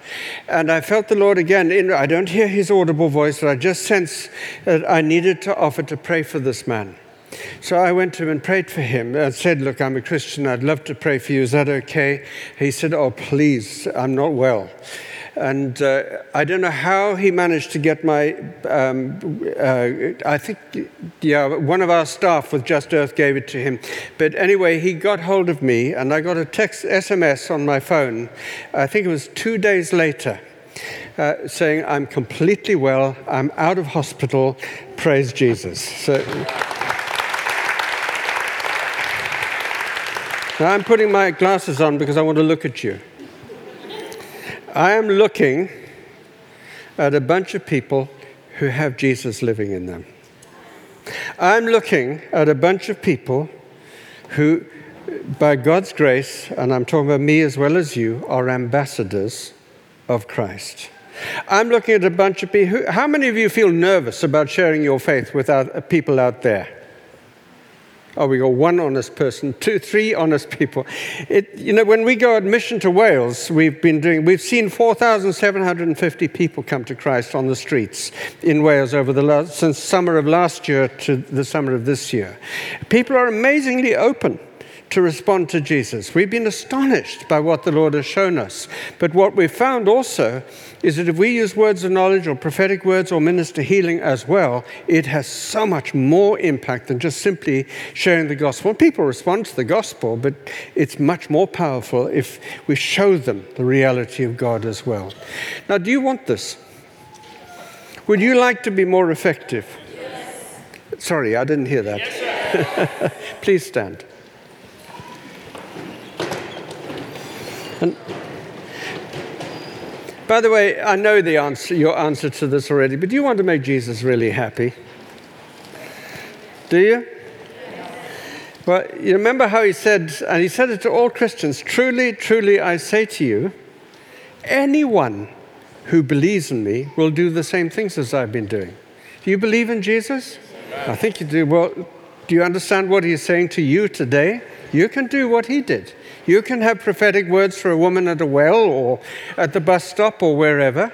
And I felt the Lord again. In, I don't hear his audible voice, but I just sense that I needed to offer to pray for this man. So I went to him and prayed for him and said, Look, I'm a Christian. I'd love to pray for you. Is that okay? He said, Oh, please, I'm not well. And uh, I don't know how he managed to get my, um, uh, I think, yeah, one of our staff with Just Earth gave it to him. But anyway, he got hold of me, and I got a text SMS on my phone. I think it was two days later. Uh, saying, I'm completely well, I'm out of hospital, praise Jesus. So, now I'm putting my glasses on because I want to look at you. I am looking at a bunch of people who have Jesus living in them. I'm looking at a bunch of people who, by God's grace, and I'm talking about me as well as you, are ambassadors of Christ. I'm looking at a bunch of people. Who, how many of you feel nervous about sharing your faith with people out there? Oh, we got one honest person, two, three honest people. It, you know, when we go on mission to Wales, we've been doing, we've seen 4,750 people come to Christ on the streets in Wales over the last, since summer of last year to the summer of this year. People are amazingly open to respond to Jesus. We've been astonished by what the Lord has shown us. But what we've found also is that if we use words of knowledge or prophetic words or minister healing as well, it has so much more impact than just simply sharing the gospel. People respond to the gospel, but it's much more powerful if we show them the reality of God as well. Now, do you want this? Would you like to be more effective? Yes. Sorry, I didn't hear that. Yes, Please stand. And by the way, I know the answer, your answer to this already, but do you want to make Jesus really happy? Do you? Well, you remember how he said, and he said it to all Christians truly, truly, I say to you, anyone who believes in me will do the same things as I've been doing. Do you believe in Jesus? I think you do. Well, do you understand what he's saying to you today? You can do what he did. You can have prophetic words for a woman at a well or at the bus stop or wherever.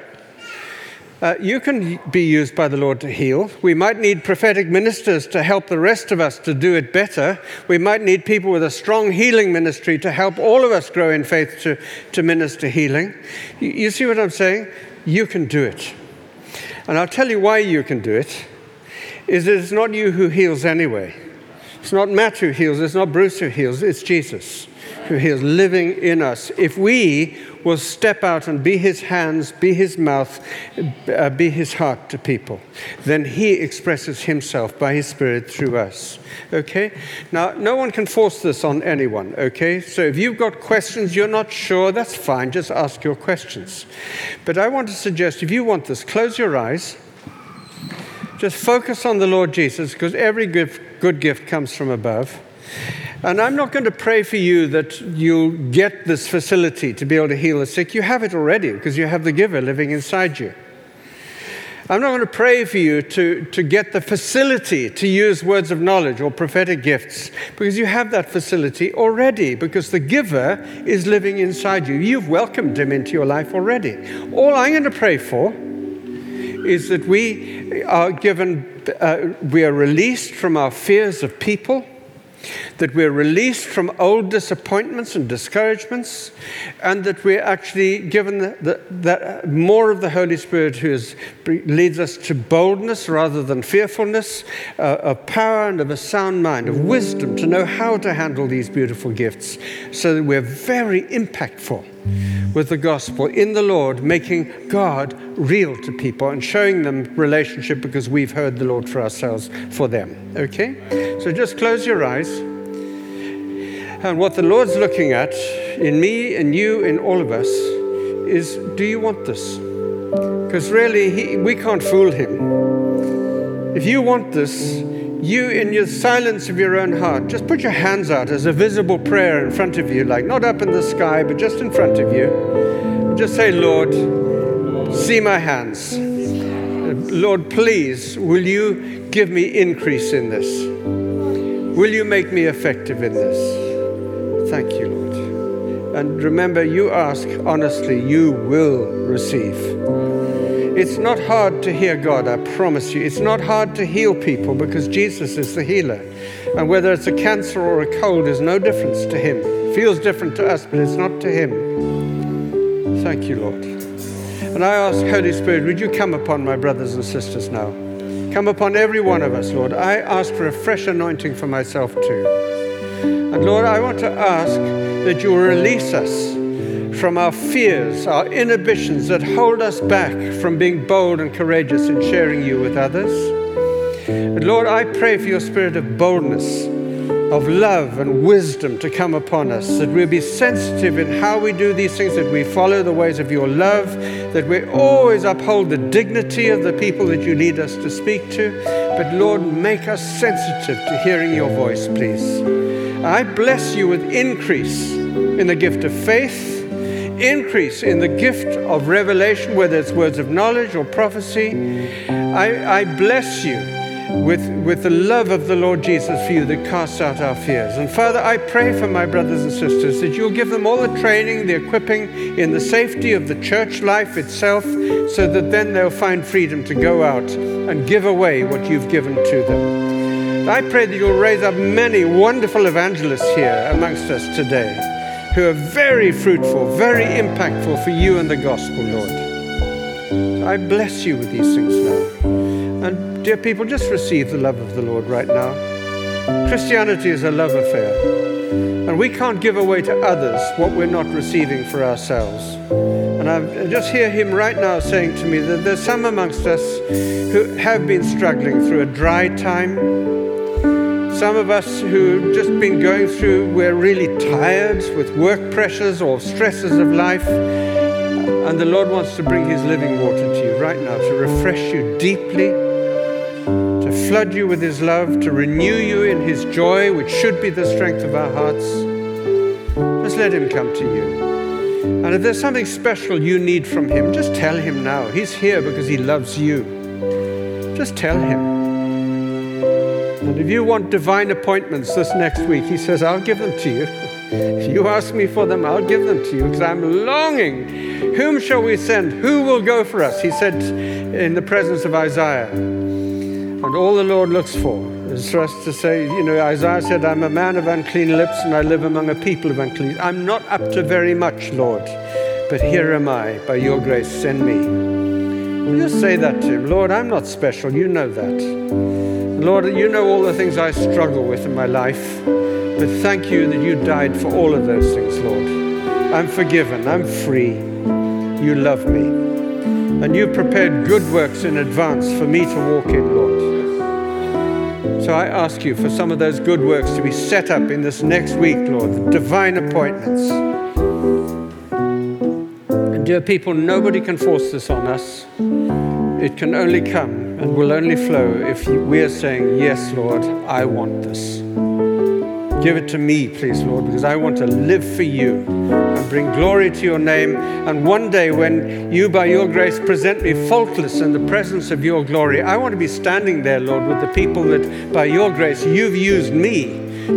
Uh, you can be used by the Lord to heal. We might need prophetic ministers to help the rest of us to do it better. We might need people with a strong healing ministry to help all of us grow in faith to, to minister healing. You, see what I'm saying? You can do it. And I'll tell you why you can do it. Is that it's not you who heals anyway. It's not Matt who heals, it's not Bruce who heals, it's Jesus who is living in us. If we will step out and be his hands, be his mouth, uh, be his heart to people, then he expresses himself by his spirit through us. Okay? Now, no one can force this on anyone, okay? So if you've got questions, you're not sure, that's fine, just ask your questions. But I want to suggest if you want this, close your eyes. Just focus on the Lord Jesus because every good gift comes from above. And I'm not going to pray for you that you'll get this facility to be able to heal the sick. You have it already because you have the giver living inside you. I'm not going to pray for you to, to get the facility to use words of knowledge or prophetic gifts because you have that facility already because the giver is living inside you. You've welcomed him into your life already. All I'm going to pray for is that we are given, uh, we are released from our fears of people, that we're released from old disappointments and discouragements, and that we're actually given the, the, that more of the Holy Spirit who is, leads us to boldness rather than fearfulness, uh, of power and of a sound mind, of wisdom to know how to handle these beautiful gifts, so that we're very impactful with the gospel in the Lord, making God real to people and showing them relationship because we've heard the Lord for ourselves for them. Okay? So just close your eyes. And what the Lord's looking at in me and you, in all of us, is do you want this? Because really, he, we can't fool him. If you want this, you, in your silence of your own heart, just put your hands out as a visible prayer in front of you, like not up in the sky, but just in front of you. Just say, Lord, see my hands. Lord, please, will you give me increase in this? Will you make me effective in this? Thank you, Lord. And remember, you ask honestly, you will receive. It's not hard to hear God, I promise you. It's not hard to heal people because Jesus is the healer. And whether it's a cancer or a cold is no difference to Him. It feels different to us, but it's not to Him. Thank you, Lord. And I ask, Holy Spirit, would you come upon my brothers and sisters now? Come upon every one of us, Lord. I ask for a fresh anointing for myself too. And Lord, I want to ask that you release us from our fears, our inhibitions that hold us back from being bold and courageous in sharing you with others. And Lord, I pray for your spirit of boldness, of love and wisdom to come upon us, that we'll be sensitive in how we do these things, that we follow the ways of your love, that we always uphold the dignity of the people that you lead us to speak to. But Lord, make us sensitive to hearing your voice, please. I bless you with increase in the gift of faith increase in the gift of revelation, whether it's words of knowledge or prophecy. I, I bless you with, with the love of the Lord Jesus for you that casts out our fears. And Father, I pray for my brothers and sisters that you'll give them all the training, the equipping in the safety of the church life itself, so that then they'll find freedom to go out and give away what you've given to them. I pray that you'll raise up many wonderful evangelists here amongst us today who are very fruitful, very impactful for you and the gospel, Lord. I bless you with these things now. And dear people, just receive the love of the Lord right now. Christianity is a love affair. And we can't give away to others what we're not receiving for ourselves. And I just hear him right now saying to me that there's some amongst us who have been struggling through a dry time. Some of us who've just been going through, we're really tired with work pressures or stresses of life. And the Lord wants to bring His living water to you right now to refresh you deeply, to flood you with His love, to renew you in His joy, which should be the strength of our hearts. Just let Him come to you. And if there's something special you need from Him, just tell Him now. He's here because He loves you. Just tell Him. And if you want divine appointments this next week, He says, I'll give them to you. If you ask me for them, I'll give them to you because I'm longing. Whom shall we send? Who will go for us? He said in the presence of Isaiah. And all the Lord looks for is for us to say, you know, Isaiah said, I'm a man of unclean lips and I live among a people of unclean. I'm not up to very much, Lord, but here am I. By your grace, send me. You say that to him. Lord, I'm not special. You know that. Lord, you know all the things I struggle with in my life. But thank you that you died for all of those things, Lord. I'm forgiven. I'm free. You love me. And you prepared good works in advance for me to walk in, Lord. So I ask you for some of those good works to be set up in this next week, Lord, the divine appointments. And dear people, nobody can force this on us. It can only come and will only flow if we are saying, Yes, Lord, I want this. Give it to me, please, Lord, because I want to live for you and bring glory to your name. And one day, when you, by your grace, present me faultless in the presence of your glory, I want to be standing there, Lord, with the people that, by your grace, you've used me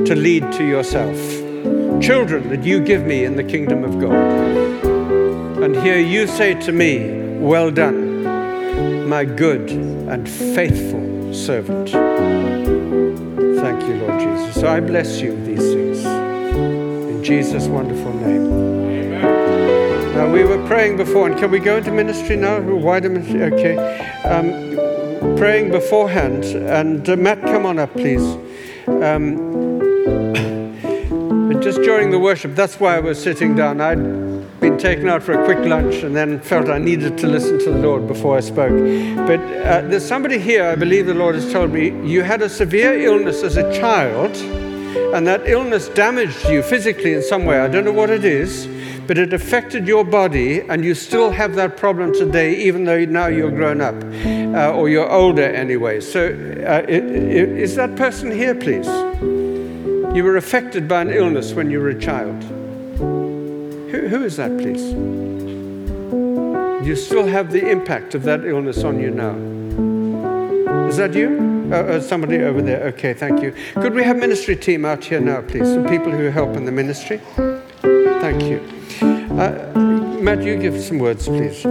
to lead to yourself. Children that you give me in the kingdom of God. And here you say to me, Well done, my good and faithful servant. Thank you, Lord Jesus. So I bless you these things. In Jesus' wonderful name. Now, we were praying before, and can we go into ministry now? Wider ministry? Okay. Um, praying beforehand, and uh, Matt, come on up, please. Um, just during the worship, that's why I was sitting down. I'd been taken out for a quick lunch and then felt I needed to listen to the Lord before I spoke. But uh, there's somebody here, I believe the Lord has told me, you had a severe illness as a child, and that illness damaged you physically in some way. I don't know what it is, but it affected your body, and you still have that problem today, even though now you're grown up, uh, or you're older anyway. So, uh, is that person here, please? You were affected by an illness when you were a child. Who, is that, please? You still have the impact of that illness on you now. Is that you? Uh, uh, somebody over there. Okay, thank you. Could we have ministry team out here now, please? Some people who help in the ministry. Thank you. Uh, Matt, you give some words, please.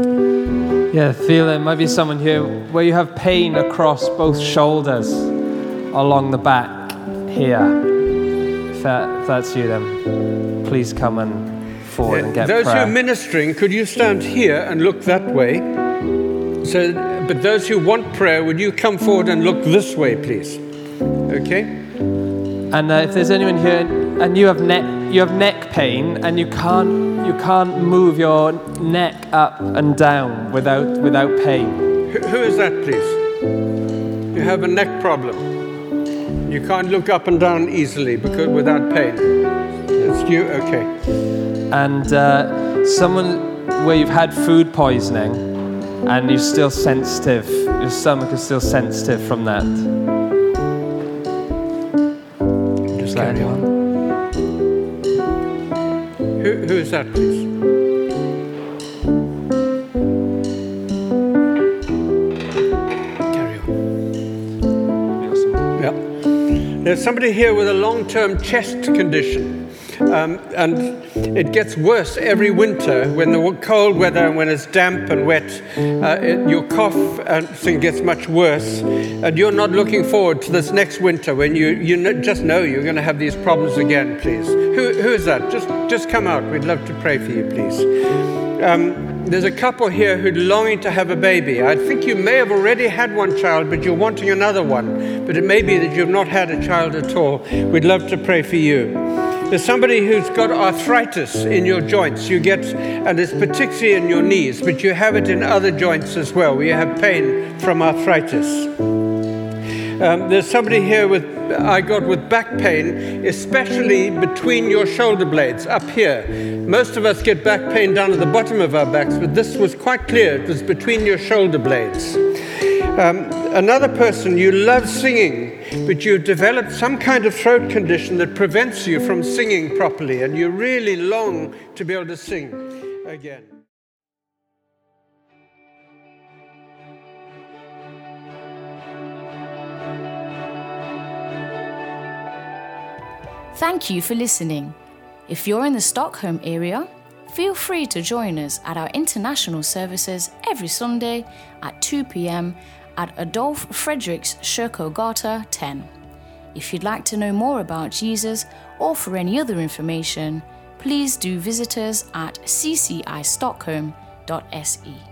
Yeah, feel there might be someone here where you have pain across both shoulders along the back here. If, that, if that's you, then please come and forward and get those who are ministering, could you stand here and look that way? So, but those who want prayer, would you come forward and look this way, please? Okay. And uh, if there's anyone here and you have neck you have neck pain and you can't you can't move your neck up and down without without pain. Who, who is that, please? You have a neck problem. You can't look up and down easily because without pain. It's you. Okay. And uh, someone where you've had food poisoning and you're still sensitive, your stomach is still sensitive from that. Just that carry on. anyone? Who, who is that, please? Carry on. There's somebody here with a long term chest condition. Um, and it gets worse every winter when the cold weather and when it's damp and wet. Uh, it, your cough and thing gets much worse, and you're not looking forward to this next winter when you, you just know you're going to have these problems again. Please, who, who is that? Just just come out. We'd love to pray for you, please. Um, there's a couple here who're longing to have a baby. I think you may have already had one child, but you're wanting another one. But it may be that you've not had a child at all. We'd love to pray for you. There's somebody who's got arthritis in your joints. You get, and it's particularly in your knees, but you have it in other joints as well, where you have pain from arthritis. Um, there's somebody here with, I got with back pain, especially between your shoulder blades up here. Most of us get back pain down at the bottom of our backs, but this was quite clear. It was between your shoulder blades. Um, another person, you love singing, but you've developed some kind of throat condition that prevents you from singing properly, and you really long to be able to sing again. Thank you for listening. If you're in the Stockholm area, feel free to join us at our international services every Sunday at 2 pm at Adolf Fredriks Kyrkogata 10. If you'd like to know more about Jesus or for any other information, please do visit us at ccistockholm.se.